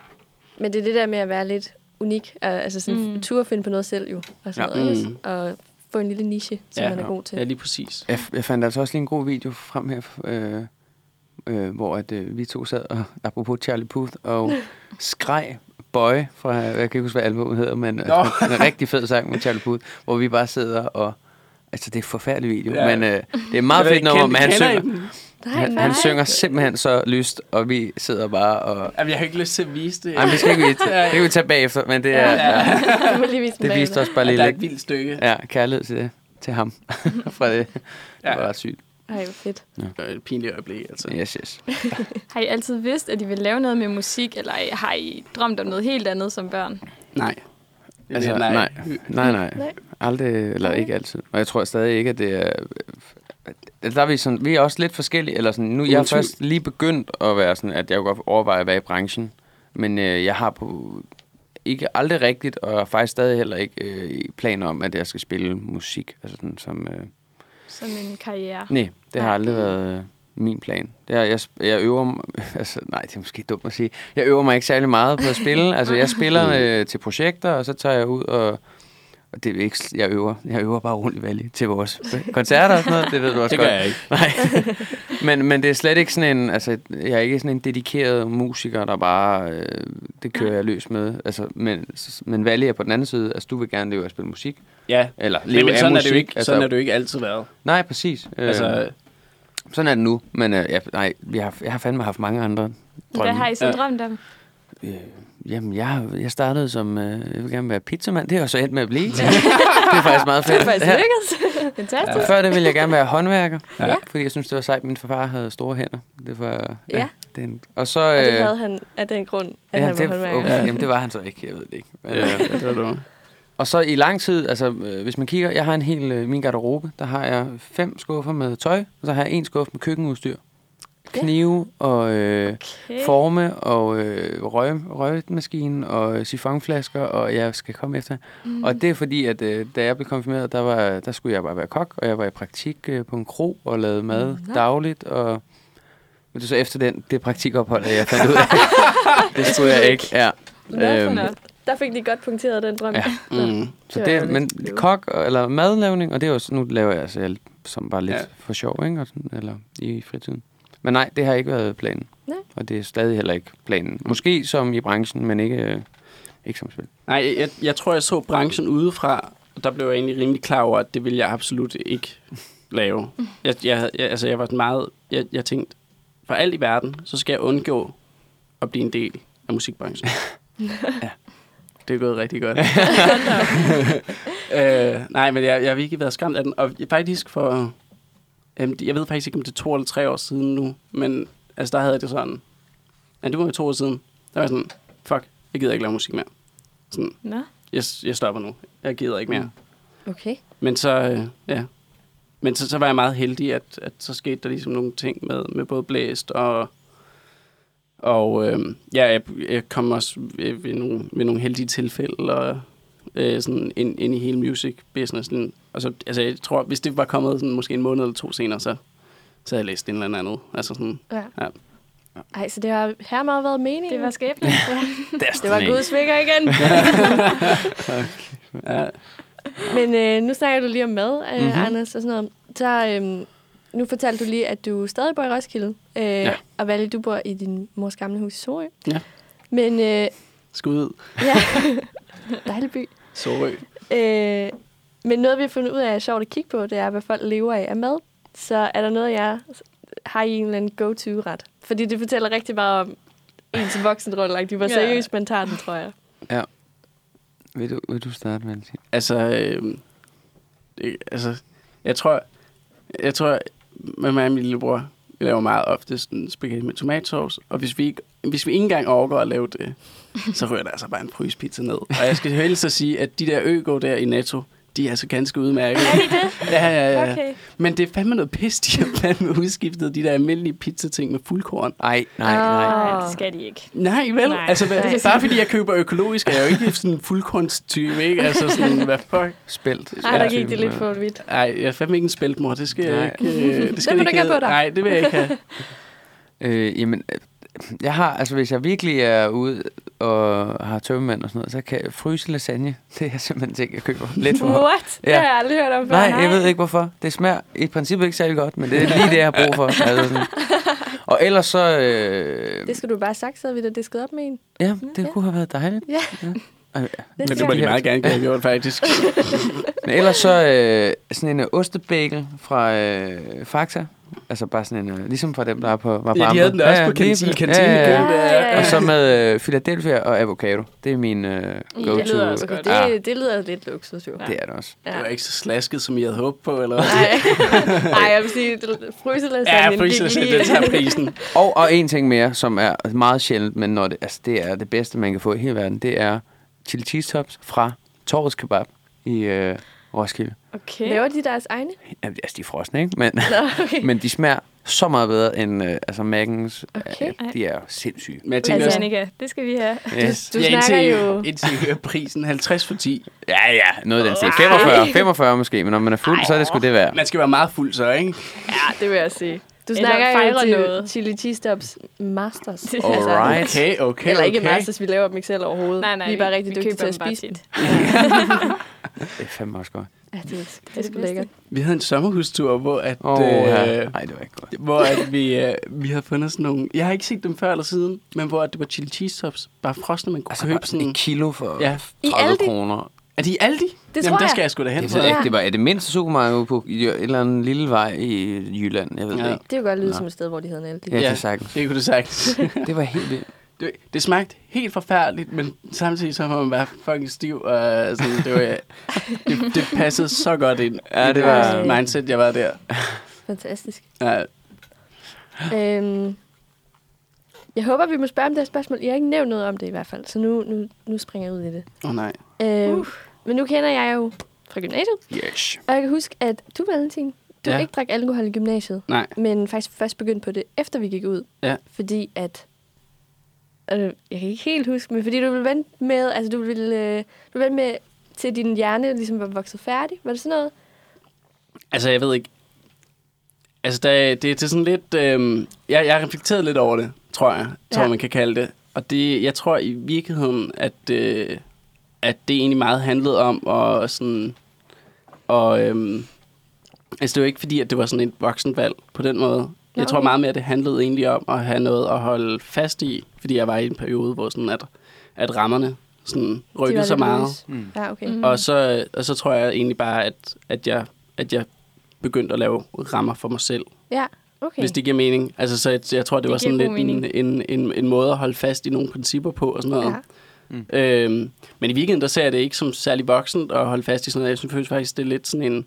men det er det der med at være lidt unik, og, altså sådan Mm. mm. tur at finde på noget selv jo, og sådan Ja. ja. noget? Mm. og få en lille niche, som Ja. man er god til. Ja, lige præcis. jeg, jeg fandt altså også lige en god video frem her, øh, øh, hvor at, øh, vi to sad, og apropos Charlie Puth, og skreg Boy fra, jeg kan ikke huske, hvad albumet hedder, men øh, Nå. en rigtig fed sang med Charlie Puth, hvor vi bare sidder og... Altså, det er en forfærdelig video, Ja. ja. men øh, det er meget fedt nummer, men han synger, Nej, han, han synger simpelthen så lyst, og vi sidder bare og... Jamen, jeg har ikke lyst til at vise det. Ej, vi skal ikke vise det. Ja, ja. Det kan vi tage bagefter, men det er... Ja, Ja, ja. Lige vise det viste os bare Ja, lige der er lidt et vildt stykke. ja, kærlighed til, til ham fra det. Det Ja. var ret sygt. Ej, hvor fedt. Det er et pinligt øjeblik, altså. Yes, yes. Har I altid vidst, at I ville lave noget med musik, eller har I drømt om noget helt andet som børn? Nej. Altså, nej. nej. Nej, nej. Nej. Aldrig, eller ikke altid. Og jeg tror stadig ikke, at det er... Der er vi, sådan, vi er også lidt forskellige. Eller sådan, nu, jeg er tvivl. først lige begyndt at være sådan, at jeg godt overveje at være i branchen. Men øh, jeg har på, ikke aldrig rigtigt, og faktisk stadig heller ikke øh, planer om, at jeg skal spille musik. Altså sådan, som, øh, Som en karriere? nej, det har aldrig været øh, min plan. Det er, jeg, jeg øver altså, nej, det er måske dumt at sige. Jeg øver mig ikke særlig meget på at spille. Altså, jeg spiller øh, til projekter, og så tager jeg ud og og det er ikke, jeg øver. Jeg øver bare rundt i Valley til vores koncerter og sådan noget. Det ved du også Det godt. gør jeg ikke. Nej. men, men det er slet ikke sådan en, altså, jeg er ikke sådan en dedikeret musiker, der bare, øh, det kører jeg løs med. Altså, men, men Valley er på den anden side, altså du vil gerne leve af at spille musik. Ja, Eller men, leve men af sådan, musik. er det jo ikke, altså, sådan er det jo ikke altid været. Nej, præcis. Øh, Altså, sådan er det nu. Men øh, ja, nej, vi har, jeg har fandme haft mange andre drømme. Hvad har I så drømt om? Øh, jamen, jeg, jeg startede som, øh, jeg vil gerne være pizzamand. Det har jeg så endt med at blive. det er faktisk meget fedt. Det er faktisk Ja. lykkedes. Fantastisk. Og før det ville jeg gerne være håndværker, Ja. ja. fordi jeg synes, det var sejt, at min far havde store hænder. Det var, Ja. det er en, og så... Og det øh, havde han af den grund, at ja, han var det, håndværker. okay, jamen, det var han så ikke, jeg ved det ikke. Men, ja, øh, det var du. og så i lang tid, altså øh, hvis man kigger, jeg har en hel, øh, min garderobe, der har jeg fem skuffer med tøj, og så har jeg en skuffe med køkkenudstyr. Ja. Knive og øh, Okay. forme og øh, røg, røgmaskine og sifonflasker, og jeg skal komme efter. Mm. Og det er fordi, at øh, da jeg blev konfirmeret, der, var, der skulle jeg bare være kok, og jeg var i praktik øh, på en kro og lavede mad Nå. dagligt, og men det er så efter den, det praktikophold, at jeg fandt ud af, det skulle jeg ikke. Ja. Øhm. Der fik de godt punkteret den drøm. Ja. Mm. så Det det, men lidt kok eller madlavning, og det er jo sådan, nu laver jeg altså jeg, som bare lidt Ja. ja. for sjov, ikke? Og sådan, eller i fritiden. Men nej, det har ikke været planen. Nej. Og det er stadig heller ikke planen. Måske som i branchen, men ikke, øh, ikke som spil. Nej, jeg, jeg tror, jeg så branchen udefra, og der blev jeg egentlig rimelig klar over, at det ville jeg absolut ikke lave. Jeg, jeg, jeg, altså, jeg var meget... Jeg, jeg tænkte, for alt i verden, så skal jeg undgå at blive en del af musikbranchen. ja. Det er gået rigtig godt. øh, nej, men jeg, jeg har virkelig været skræmt af den. Og faktisk for... Øhm, jeg ved faktisk ikke, om det er to eller tre år siden nu, men altså, der havde jeg det sådan... Ja, det var jo to år siden. Der var sådan, fuck, jeg gider ikke lave musik mere. Sådan, Nå. jeg, jeg stopper nu. Jeg gider ikke mere. Okay. Men så, øh, ja. Men så, så var jeg meget heldig, at, at så skete der ligesom nogle ting med, med både Blæst og... Og øh, ja, jeg, jeg kom også ved, ved, nogle, ved nogle heldige tilfælde og, øh, sådan ind, ind i hele music businessen. Og så, altså, jeg tror, hvis det var kommet sådan, måske en måned eller to senere, så, så havde jeg læst en eller andet. Altså sådan, Ja. Ja. Ej, så det har her meget været meningen. Det var skæbnen. det var Guds vinger igen. ja, Men øh, nu snakker du lige om mad, øh, Mhm. mm-hmm. Anders, og sådan noget. Så øh, nu fortalte du lige, at du stadig bor i Roskilde. Øh, ja. Og Valle, du bor i din mors gamle hus i Sorø. Ja. Men øh, skud. ja, dejlig by. Sorø. Øh, men noget, vi har fundet ud af, er sjovt at kigge på, det er, hvad folk lever af af mad. Så er der noget, jeg har i en eller anden go-to-ret. Fordi det fortæller rigtig meget om ens voksenrolle. De var Ja. seriøst, man tager den, tror jeg. Vil du, vil du starte med det? Altså, øh, det, altså, jeg tror, jeg tror, med mig og min lillebror, vi laver meget ofte sådan spaghetti med tomatsauce, og hvis vi ikke, hvis vi ikke engang overgår at lave det, så rører der altså bare en fryspizza ned. Og jeg skal helst så sige, at de der øgo der i Netto, de er altså ganske udmærket. Er det? Ja, ja, ja. Okay. Men det er fandme noget pis, de har fandme udskiftet de der almindelige pizzating med fuldkorn. Ej, nej, nej. Ah. Nej, det skal de ikke. Nej, vel? Nej. altså, hvad, Nej. bare fordi jeg køber økologisk, er jeg jo ikke sådan en fuldkornstype, ikke? Altså sådan, hvad fuck? Spælt. Ej, der gik det lidt for vidt. Nej, jeg er fandme ikke en spæltmor. Det skal jeg Nej. ikke... øh, Det skal må jeg du ikke have på dig. Nej, det vil jeg ikke have. Øh, jamen, jeg har, altså hvis jeg virkelig er ude og har tømmemand og sådan noget, så kan jeg fryse lasagne. Det er simpelthen ting, jeg køber lidt for. What? Ja. Det har jeg aldrig hørt om før. Nej, jeg ved ikke hvorfor. Det smager i princippet ikke særlig godt, men det er lige det, jeg har brug for. Altså sådan. Og ellers så... Øh, Det skulle du bare have sagt, så havde vi da disket op med en. ja, det kunne have været dejligt. Ja. ja. Ja. Men det må de meget gerne have gjort, faktisk. Men ellers så øh, sådan en ostebagel fra øh, Fakta. Altså bare sådan en, øh, ligesom fra dem, der er på, var på Ja, de havde den også på lige kantine. kantine Ja, ja, ja. ja, ja, ja. Og så med øh, Philadelphia og avocado. Det er min øh, go-to. det lyder også godt. det, Ja, det lyder lidt luksus, jo. det er det også. Det var ikke så slasket, som I havde håbet på, eller? Nej, Ej, jeg vil sige, fryselasagne Ja, fryser, så det tager prisen. Og, og en ting mere, som er meget sjældent, men når det, altså det er det bedste, man kan få i hele verden, det er chili cheese tops fra Torvets Kebab i øh, Roskilde. Okay. Laver de deres egne? Ja, altså, de er frosne, ikke? Men, Nå, okay. men de smager så meget bedre end øh, altså Maggins. Okay. Øh, de er sindssyge. Men jeg tænker Altså, også, Annika, det skal vi have. Yes. Du ja, snakker indtil, jo- indtil I hører prisen 50 for 10. Ja, ja, noget af den stil. 45, 45 måske, men når man er fuld, så er det sgu det værd. Man skal være meget fuld så, ikke? Ja, det vil jeg sige. Du snakker jo til noget. chili cheese tops masters. Alright. Okay, okay, Eller ikke okay. masters, vi laver dem ikke selv overhovedet. Nej, nej, vi er bare vi- rigtig dygtige til at spise dem. Det er fandme også godt. Ja, det, er- det er det sgu bedste. lækkert. Vi havde en sommerhustur, hvor at... Oh, øh, ja. Nej, det var ikke godt. hvor at vi, øh, vi havde fundet sådan nogle... Jeg har ikke set dem før eller siden, men hvor at det var chili cheese tops. Bare frosne, man kunne Altså købe sådan et kilo for Ja. I 30 Aldi? kroner. Er de i Aldi? Det Jamen, tror der jeg. skal jeg sgu da hen. Det ved jeg Ja. ikke. Det var er det mindste supermarked på i en eller anden lille vej i Jylland. Jeg ved Ja. det ikke. Det kunne godt lyde Nå. som et sted, hvor de havde en Aldi. Ja, Ja. det er sagtens. Det kunne du sagt. Det var helt vildt. det, det smagte helt forfærdeligt, men samtidig så var man bare fucking stiv. Og sådan, det, var, det, det passede så godt ind. Ja, i det var- deres mindset, jeg var der. Fantastisk. Ja, Øhm, jeg håber, vi må spørge om det her spørgsmål. Jeg har ikke nævnt noget om det i hvert fald, så nu, nu, nu springer jeg ud i det. åh oh, nej. Øhm, Men nu kender jeg jo fra gymnasiet, Yes. og jeg kan huske, at du, Valentin, du Ja. ikke drak alkohol i gymnasiet, Nej. men faktisk først begyndte på det, efter vi gik ud. Ja. Fordi at... Øh, jeg kan ikke helt huske, men fordi du ville vente med, altså du ville, øh, du ville vente med, til din hjerne ligesom var vokset færdig. Var det sådan noget? Altså, jeg ved ikke. Altså, der, det, er sådan lidt... Øhm, jeg, jeg har reflekteret lidt over det, tror jeg. Tror Ja. man kan kalde det. Og det, jeg tror i virkeligheden, at, øh, at det egentlig meget handlede om at sådan... Og, øhm, altså, det var ikke fordi, at det var sådan et voksenvalg på den måde. Jeg tror meget mere, at det handlede egentlig om at have noget at holde fast i. Fordi jeg var i en periode, hvor sådan, at, at rammerne sådan rykkede så meget. Mm. Ja, okay. Mm. Og så, og så tror jeg egentlig bare, at, at, jeg, at jeg begyndte at lave rammer for mig selv. Ja, Okay. hvis det giver mening. Altså, så jeg, jeg tror, det, Det var sådan lidt en, en, en, en måde at holde fast i nogle principper på og sådan noget. Ja. Øhm, men i weekenden, der ser jeg det ikke som særlig voksent at holde fast i sådan noget. Jeg synes faktisk, det er lidt sådan en...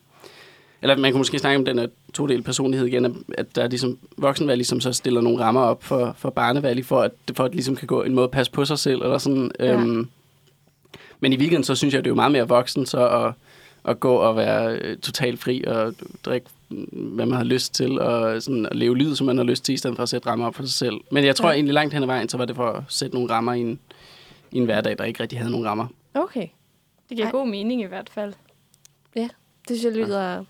Eller man kunne måske snakke om den her to-del personlighed igen, at- der er ligesom voksenvalg, ligesom så stiller nogle rammer op for, for barnevalg, for at, for at det ligesom kan gå en måde at passe på sig selv, eller sådan. Ja. Øhm, men i weekenden, så synes jeg, det er jo meget mere voksen, så at, at gå og være øh, totalt fri og drikke, mm, hvad man har lyst til, og sådan at leve livet, som man har lyst til, i stedet for at sætte rammer op for sig selv. Men jeg tror ja. egentlig langt hen ad vejen, så var det for at sætte nogle rammer i en, i en hverdag, der ikke rigtig havde nogen rammer. Okay. Det giver Ej. god mening i hvert fald. Det synes jeg lyder...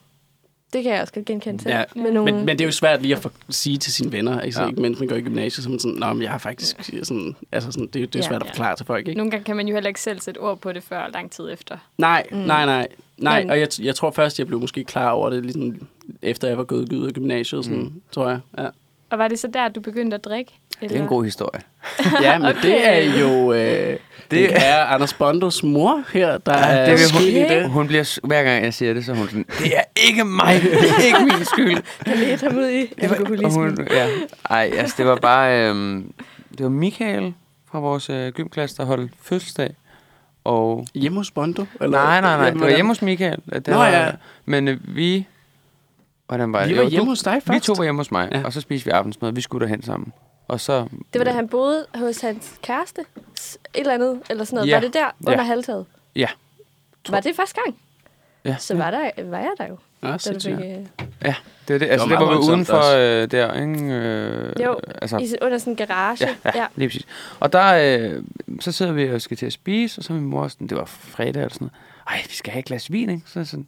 Det kan jeg også godt genkende til. Ja, Med nogle... Men, men det er jo svært lige at få, sige til sine venner, ikke, Ja. ja. ikke mens man går i gymnasiet, som sådan, Nå, men jeg har faktisk sådan, altså sådan, det, er det er Ja. jo svært at forklare til folk, ikke? Nogle gange kan man jo heller ikke selv sætte ord på det før lang tid efter. Nej, Mm. nej, nej. Nej, Men- og jeg, jeg tror først, jeg blev måske klar over det, ligesom efter jeg var gået ud af gymnasiet, sådan, mm. tror jeg. Ja, Og var det så der, du begyndte at drikke? Det er en god historie. ja men Okay. det er jo øh, det er Anders Bondos mor her, der Ja, er det vil skyld i det. Hun bliver, hver gang jeg siger det, så er hun sådan, det er ikke mig, det er ikke min skyld. Jeg ledte ham ud i Det var, hun, ja. Ej, altså det var bare, øhm, det var Michael fra vores øh, gymklasse, der holdt fødselsdag. Og Hjemme hos Bondo? Eller? nej, nej, nej, det var hjemme hos Michael. Det Nå, var, ja. Men øh, vi, hvordan var det? Vi var Jo, hjemme du, hos dig først. Vi to var hjemme hos mig, Ja. og så spiste vi aftensmad. Vi skulle derhen sammen. Og så... Det var da han boede hos hans kæreste. Et eller andet, eller sådan noget. Ja. Var det der Ja. under halvtaget? Ja. Var det første gang? Ja, Så var, der, var jeg der jo. Ja, Da du fik, øh, det var det. Altså, var det var, vi voldsomt udenfor også. øh, der, ikke? Øh, Jo, altså, i, under sådan en garage. Ja, ja, ja. lige præcis. Og der, øh, så sidder vi og skal til at spise, og så er min mor sådan, det var fredag eller sådan noget. Ej, vi skal have et glas vin, ikke? Så sådan,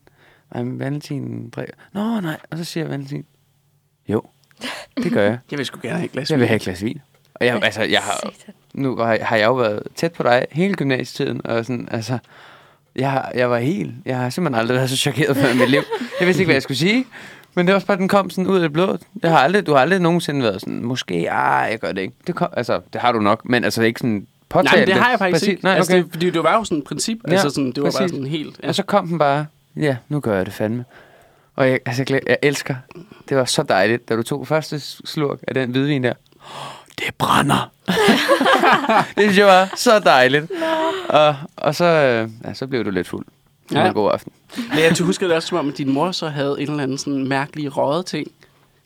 nej, Valentin drikker. Nå, nej. Og så siger Valentin, jo, det gør jeg. Jeg vil sgu gerne have et glas Jeg vil vin. have et glas vin. Og jeg, altså, jeg har, nu har, har jeg jo været tæt på dig hele gymnasietiden, og sådan, altså, jeg, har- jeg var helt, jeg har simpelthen aldrig været så chokeret før i mit liv. Jeg vidste ikke, hvad jeg skulle sige, men det var også bare, den kom sådan ud af det blå. Jeg har aldrig, du har aldrig nogensinde været sådan, måske, ah, jeg gør det ikke. Det kom, altså, det har du nok, men altså ikke sådan påtalt Nej, men det har jeg faktisk Præcis. ikke. Nej, altså, okay. det, fordi det var jo sådan et princip. Ja, altså sådan, det var bare præcis. sådan helt... Ja. Og så kom den bare, ja, nu gør jeg det fandme. Og jeg, altså, jeg, jeg elsker, det var så dejligt, da du tog første slurk af den hvidvin der. Det brænder. det synes jeg var så dejligt. Og, og så, øh, ja, så blev du lidt fuld. Det var Ja. en god aften. Men jeg husker det også som om, at din mor så havde en eller anden sådan mærkelig røget ting.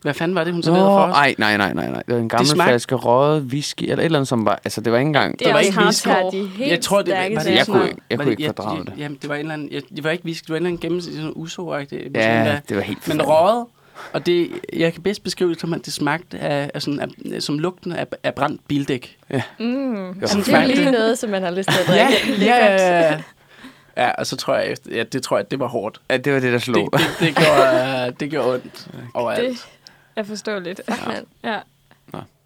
Hvad fanden var det, hun serverede for os? ej, nej, nej, nej, nej. Det var en gammel smagte- flaske røget whisky, eller et eller andet, som var... Altså, det var ikke engang... Det er var ikke whisky. De helt jeg tror, det var, var det. Jeg kunne ikke- jeg kunne det- ikke fordrage jeg, det. Jamen, det var en eller anden... Jeg, det var ikke whisky, det var en eller anden gennemsnit, sådan uso-agtigt. Ja, det var helt Men røget, og det, jeg kan bedst beskrive det som, at det smagte af, af, sådan, af som lugten af, af brændt bildæk. Mm. Det var Sådan Det er lige det. noget, som man har lyst til at Ja, drikke. ja, ja, ja. Ja, og så tror jeg, ja, det tror jeg, det var hårdt. Ja, det var det, der Det, slog. det, det, gjorde, det gjorde ondt overalt. Det er forståeligt. Fuck, mand. Ja.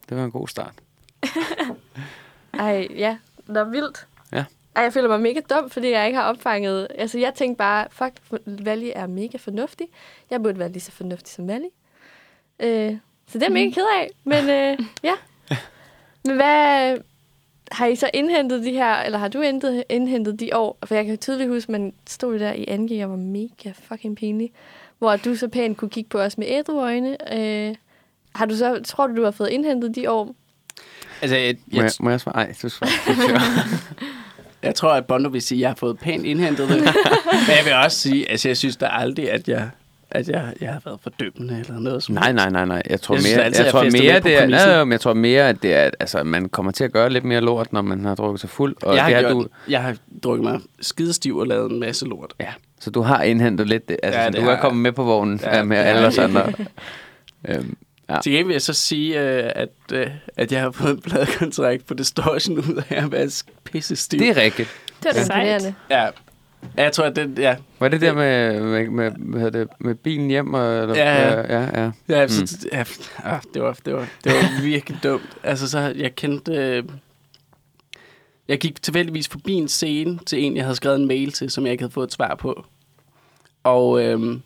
Det var en god start. Ej, ja. Nå, vildt. Ja. Ej, jeg føler mig mega dum, fordi jeg ikke har opfanget... Altså, jeg tænkte bare, fuck, Valley er mega fornuftig. Jeg burde være lige så fornuftig som Valley. Øh, så det er jeg mega ked af. Men øh, ja. Men hvad... Har I så indhentet de her, eller har du indhentet, indhentet de år? For jeg kan tydeligt huske, man stod der i 2G og var mega fucking pinlig. Hvor du så pænt kunne kigge på os med ædru øjne. Øh, har du så, tror du, du har fået indhentet de år? Altså, jeg, Må jeg, må jeg svare? Nej, du svarer. jeg tror, at Bondo vil sige, at jeg har fået pænt indhentet det. Men jeg vil også sige, altså, jeg synes da aldrig, at jeg, at jeg, jeg har været fordømmende eller noget. Som Nej, nej, nej, nej. Jeg tror Jeg synes mere, altid, jeg tror mere, det er, nej, men jeg tror mere, at det er, at, altså, man kommer til at gøre lidt mere lort, når man har drukket sig fuld. Og jeg, har det gjort, du, jeg har drukket mig skidestiv og lavet en masse lort. ja, så du har indhentet lidt det. Altså, Ja, ja, det du har er kommet med på vognen Ja, ja, med alle os andre. øhm, Ja. Til gengæld vil jeg så sige, øh, at, øh, at jeg har fået en pladekontrakt på Distortion ud af at være pisse stiv. det er rigtigt. Det var da Sejt. Ja. Ja, jeg tror, at det, ja. Var det der med, med, med, hvad hedder det, med bilen hjem? Og, eller, Ja, ja. ja, ja. Ja, Mm. så, ja, ah, det, var, det, var, det var virkelig dumt. Altså, så jeg kendte... Øh, jeg gik tilfældigvis forbi en scene til en, jeg havde skrevet en mail til, som jeg ikke havde fået et svar på. Og øh,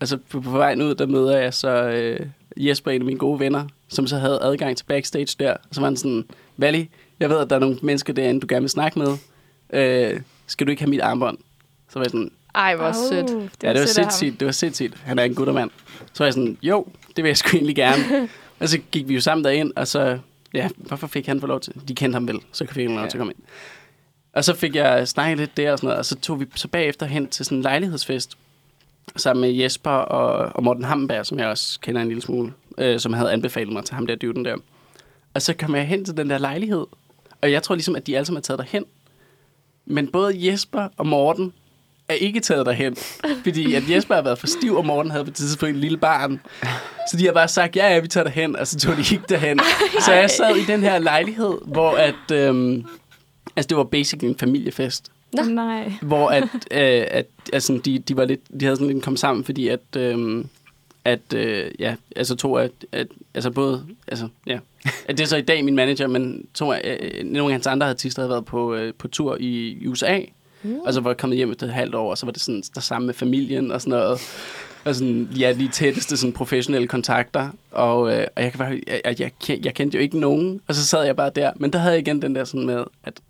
altså, på, på vejen ud, der møder jeg så øh, Jesper, en af mine gode venner, som så havde adgang til backstage der. Så var han sådan, Vali, jeg ved, at der er nogle mennesker derinde, du gerne vil snakke med. Øh, skal du ikke have mit armbånd? Så var jeg sådan, Ej, hvor sødt. Uh, det ja, det var sødt sindssygt. Det var sindssygt. Han er en guttermand. Så var jeg sådan, jo, det vil jeg sgu egentlig gerne. og så gik vi jo sammen derind, og så, ja, hvorfor fik han for lov til? De kendte ham vel, så fik han lov til at komme ind. Og så fik jeg snakket lidt der og sådan noget, og så tog vi så bagefter hen til sådan en lejlighedsfest, sammen med Jesper og, og Morten Hamberg, som jeg også kender en lille smule, øh, som havde anbefalet mig til ham der dyden der. Og så kom jeg hen til den der lejlighed, og jeg tror ligesom, at de alle sammen er taget derhen. Men både Jesper og Morten er ikke taget derhen, fordi at Jesper har været for stiv, og Morten havde på et tidspunkt en lille barn. Så de har bare sagt, ja, ja, vi tager derhen, og så tog de ikke derhen. Så jeg sad i den her lejlighed, hvor at, øhm, altså det var basically en familiefest Nå. Nej. hvor at, øh, at altså, de, de, var lidt, de havde sådan lidt kommet sammen, fordi at, øh, at øh, ja, altså to af, at, altså både, altså ja, at det er så i dag min manager, men to af, øh, nogle af hans andre artister havde været på, øh, på tur i USA, mm. og så var jeg kommet hjem efter et halvt år, og så var det sådan der sammen med familien og sådan noget. Og sådan, ja, de tætteste sådan, professionelle kontakter. Og, øh, og jeg, kan bare, jeg, jeg, jeg, jeg kendte jo ikke nogen. Og så sad jeg bare der. Men der havde jeg igen den der sådan med, at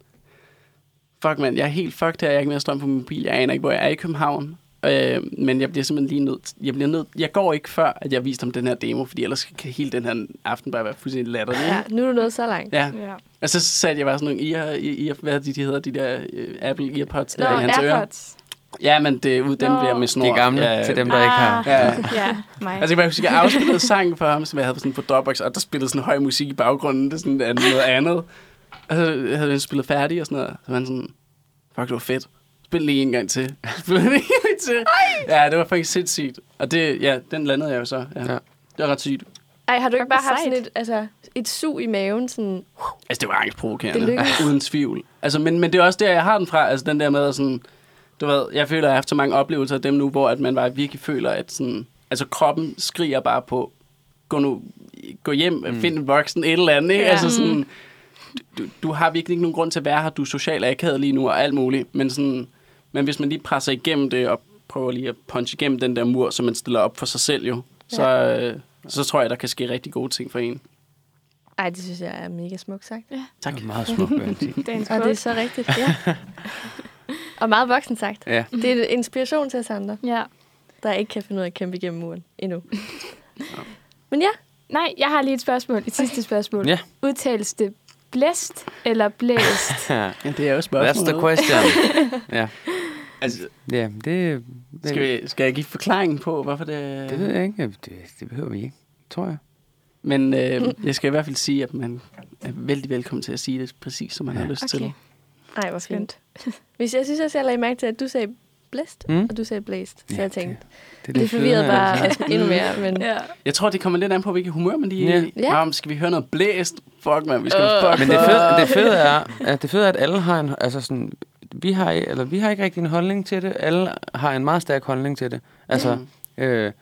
fuck mand, jeg er helt fucked her, jeg har ikke mere strøm på min mobil, jeg aner ikke, hvor jeg er i København. Øh, men jeg bliver simpelthen lige nødt, jeg bliver nødt, jeg går ikke før, at jeg har vist ham den her demo, fordi ellers kan hele den her aften bare være fuldstændig latterlig. Ja, nu er du nået så langt. ja. Ja. Og så satte jeg bare sådan nogle ear, ear, hvad det, de hedder, de der øh, Apple Earpods Nå, der i hans ører. Airpods. Ja, men det, ud, dem bliver med snor. De gamle ja, til dem, der ikke har. Ja. ja, mig. Altså, jeg kan huske, jeg afspillede sang for ham, som jeg havde sådan på Dropbox, og der spillede sådan høj musik i baggrunden. Det er sådan noget andet. Og så havde han spillet færdig og sådan noget. Så var han sådan, fuck, det var fedt. Spil lige en gang til. Spil lige en gang til. Ja, det var faktisk sindssygt. Og det, ja, den landede jeg jo så. Ja. Ja. Det var ret sygt. Ej, har du ikke bare haft sådan et, altså, et sug i maven? Sådan, Altså, det var angstprovokerende. Det lykkedes. Uden tvivl. Altså, men, men det er også der, jeg har den fra. Altså, den der med at sådan... Du ved, jeg føler, at jeg har haft så mange oplevelser af dem nu, hvor at man bare virkelig føler, at sådan... Altså, kroppen skriger bare på, gå nu, gå hjem, mm. find en voksen, et eller andet, ikke? Ja. Ja. Altså sådan... Du, du har virkelig ikke nogen grund til at være her. Du er social akavet lige nu og alt muligt. Men sådan... Men hvis man lige presser igennem det og prøver lige at punche igennem den der mur, som man stiller op for sig selv jo, så, øh, så tror jeg, der kan ske rigtig gode ting for en. ej, det synes jeg er mega smukt sagt. Tak. Det er meget smukt, Og det er så rigtigt, ja. Og meget voksen sagt. Ja. Det er inspiration til os andre, Ja. der ikke kan finde ud af at kæmpe igennem muren endnu. Men ja, Nej, jeg har lige et spørgsmål. Et sidste spørgsmål. Ja. Udtales det blæst eller blæst? Ja. Ja, det er jo That's spørgsmålet. the question. ja. Altså, ja, det, det, Skal, vi, skal jeg give forklaringen på, hvorfor det... det ved jeg ikke. Det, det behøver vi ikke, tror jeg. Men øh, jeg skal i hvert fald sige, at man er vældig velkommen til at sige det præcis, som man ja. har lyst Okay. til. ej, hvor Skønt. fint. Hvis jeg synes også, jeg lagde mærke til, at du sagde blæst, Mm. og du sagde blæst. Så Ja, jeg tænkte, Det, det, det forvirrede bare altså. endnu mere. Men Ja. Jeg tror, det kommer lidt an på, hvilket humør man lige er i. Ja. Ja. skal vi høre noget blæst? Fuck, man, vi skal Øh. fuck Men det fede, det fede er, at det fede er, at alle har en, altså sådan, vi har, eller vi har ikke rigtig en holdning til det. Alle har en meget stærk holdning til det. Altså, Mm. øh,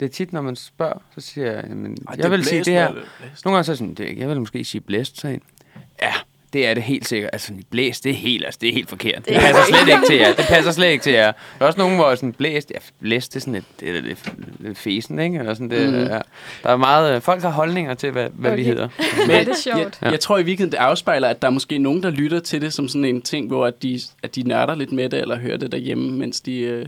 det er tit, når man spørger, så siger jeg, jamen, Ej, jeg vil blæst, sige det her. er. Nogle gange så er jeg sådan, det, jeg vil måske sige blæst, så en. Ja, det er det helt sikkert. Altså, blæst, det er helt, altså, det er helt forkert. Det Det er passer slet ikke til jer. Det passer slet ikke til jer. Der er også nogen, hvor sådan, blæst, ja, blæst, det er sådan lidt, det er lidt, lidt fesen, ikke? Eller sådan, det, Mhm. ja. Der er meget, øh, folk har holdninger til, hvad, hvad okay. vi hedder. Men, det er sjovt. Jeg, jeg tror i virkeligheden, det afspejler, at der er måske nogen, der lytter til det som sådan en ting, hvor at de, at de nørder lidt med det, eller hører det derhjemme, mens de øh,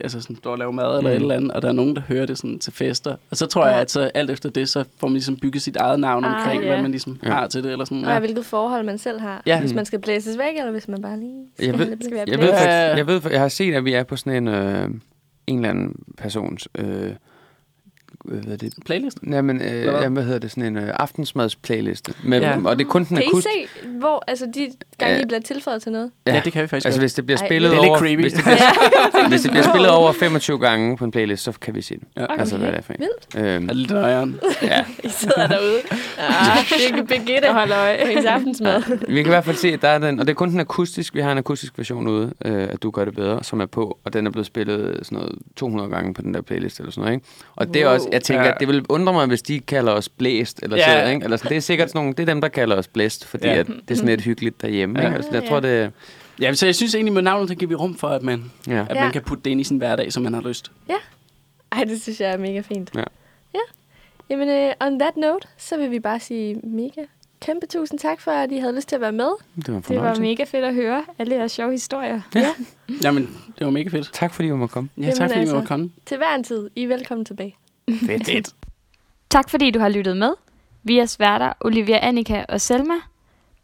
altså sådan, står og laver mad eller Mm. et eller andet, og der er nogen, der hører det sådan til fester. Og så tror Ja. jeg, at så alt efter det, så får man ligesom bygget sit eget navn Ah, omkring, ja. hvad man ligesom Ja. har til det, eller sådan. og hvilket forhold man selv har. Ja. Hvis Mm. man skal blæses væk, eller hvis man bare lige skal Jeg ved, lidt skal være jeg ved, Ja. faktisk, jeg ved, jeg har set, at vi er på sådan en, øh, en eller anden persons, øh, hvad er det? Playlist? Jamen, øh, hvad? jamen, hvad hedder det? Sådan en øh, aftensmadsplayliste. Med, Ja. Og det er kun den akust. Hvor altså, de gange, Ja. de bliver tilføjet til noget? Ja, ja det kan vi faktisk Altså, hvis det bliver Ej, spillet det er over... creepy. Hvis det bliver, hvis det bliver spillet over 25 gange på en playlist, så kan vi se den. Ja. Altså, hvad det er for en. Vildt. Øhm, Er det lidt nøjeren? ja. I sidder derude. Ah, det er Birgitte. Og holder øje. På hendes aftensmad. Vi kan i hvert fald se, at der er den, og det er kun den akustisk, vi har en akustisk version ude, øh, at du gør det bedre, som er på, og den er blevet spillet sådan noget 200 gange på den der playlist eller sådan noget, ikke? Og det er Wow. også, jeg tænker, Ja. at det vil undre mig, hvis de kalder os blæst, eller Ja. sådan, ikke? Eller sådan, det er sikkert sådan nogle, det er dem, der kalder os blæst, fordi Ja. at det er sådan lidt hyggeligt derhjemme, Ja. ikke? Altså, jeg tror, det, Ja, så jeg synes egentlig, med navnet, så giver vi rum for, at man, ja. at Ja. man kan putte det ind i sin hverdag, som man har lyst. Ej, det synes jeg er mega fint. Ja. ja. Jamen, uh, on that note, så vil vi bare sige mega kæmpe tusind tak for, at I havde lyst til at være med. Det var Det var mega fedt at høre alle jeres sjove historier. Jamen, det var mega fedt. Tak fordi du måtte komme. Ja, Jamen tak fordi I altså. måtte komme. Til hver en tid. I er velkommen tilbage. Fedt. Fedt. Tak fordi du har lyttet med. Vi er sværter Olivia Annika og Selma.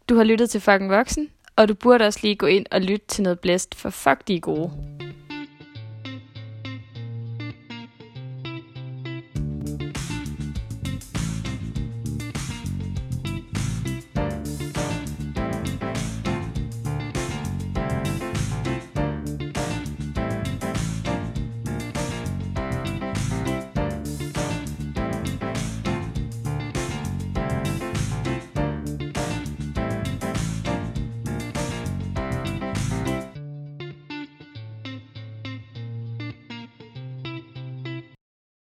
Du har lyttet til Fucking Voksen, og du burde også lige gå ind og lytte til noget blæst, for fuck de er gode.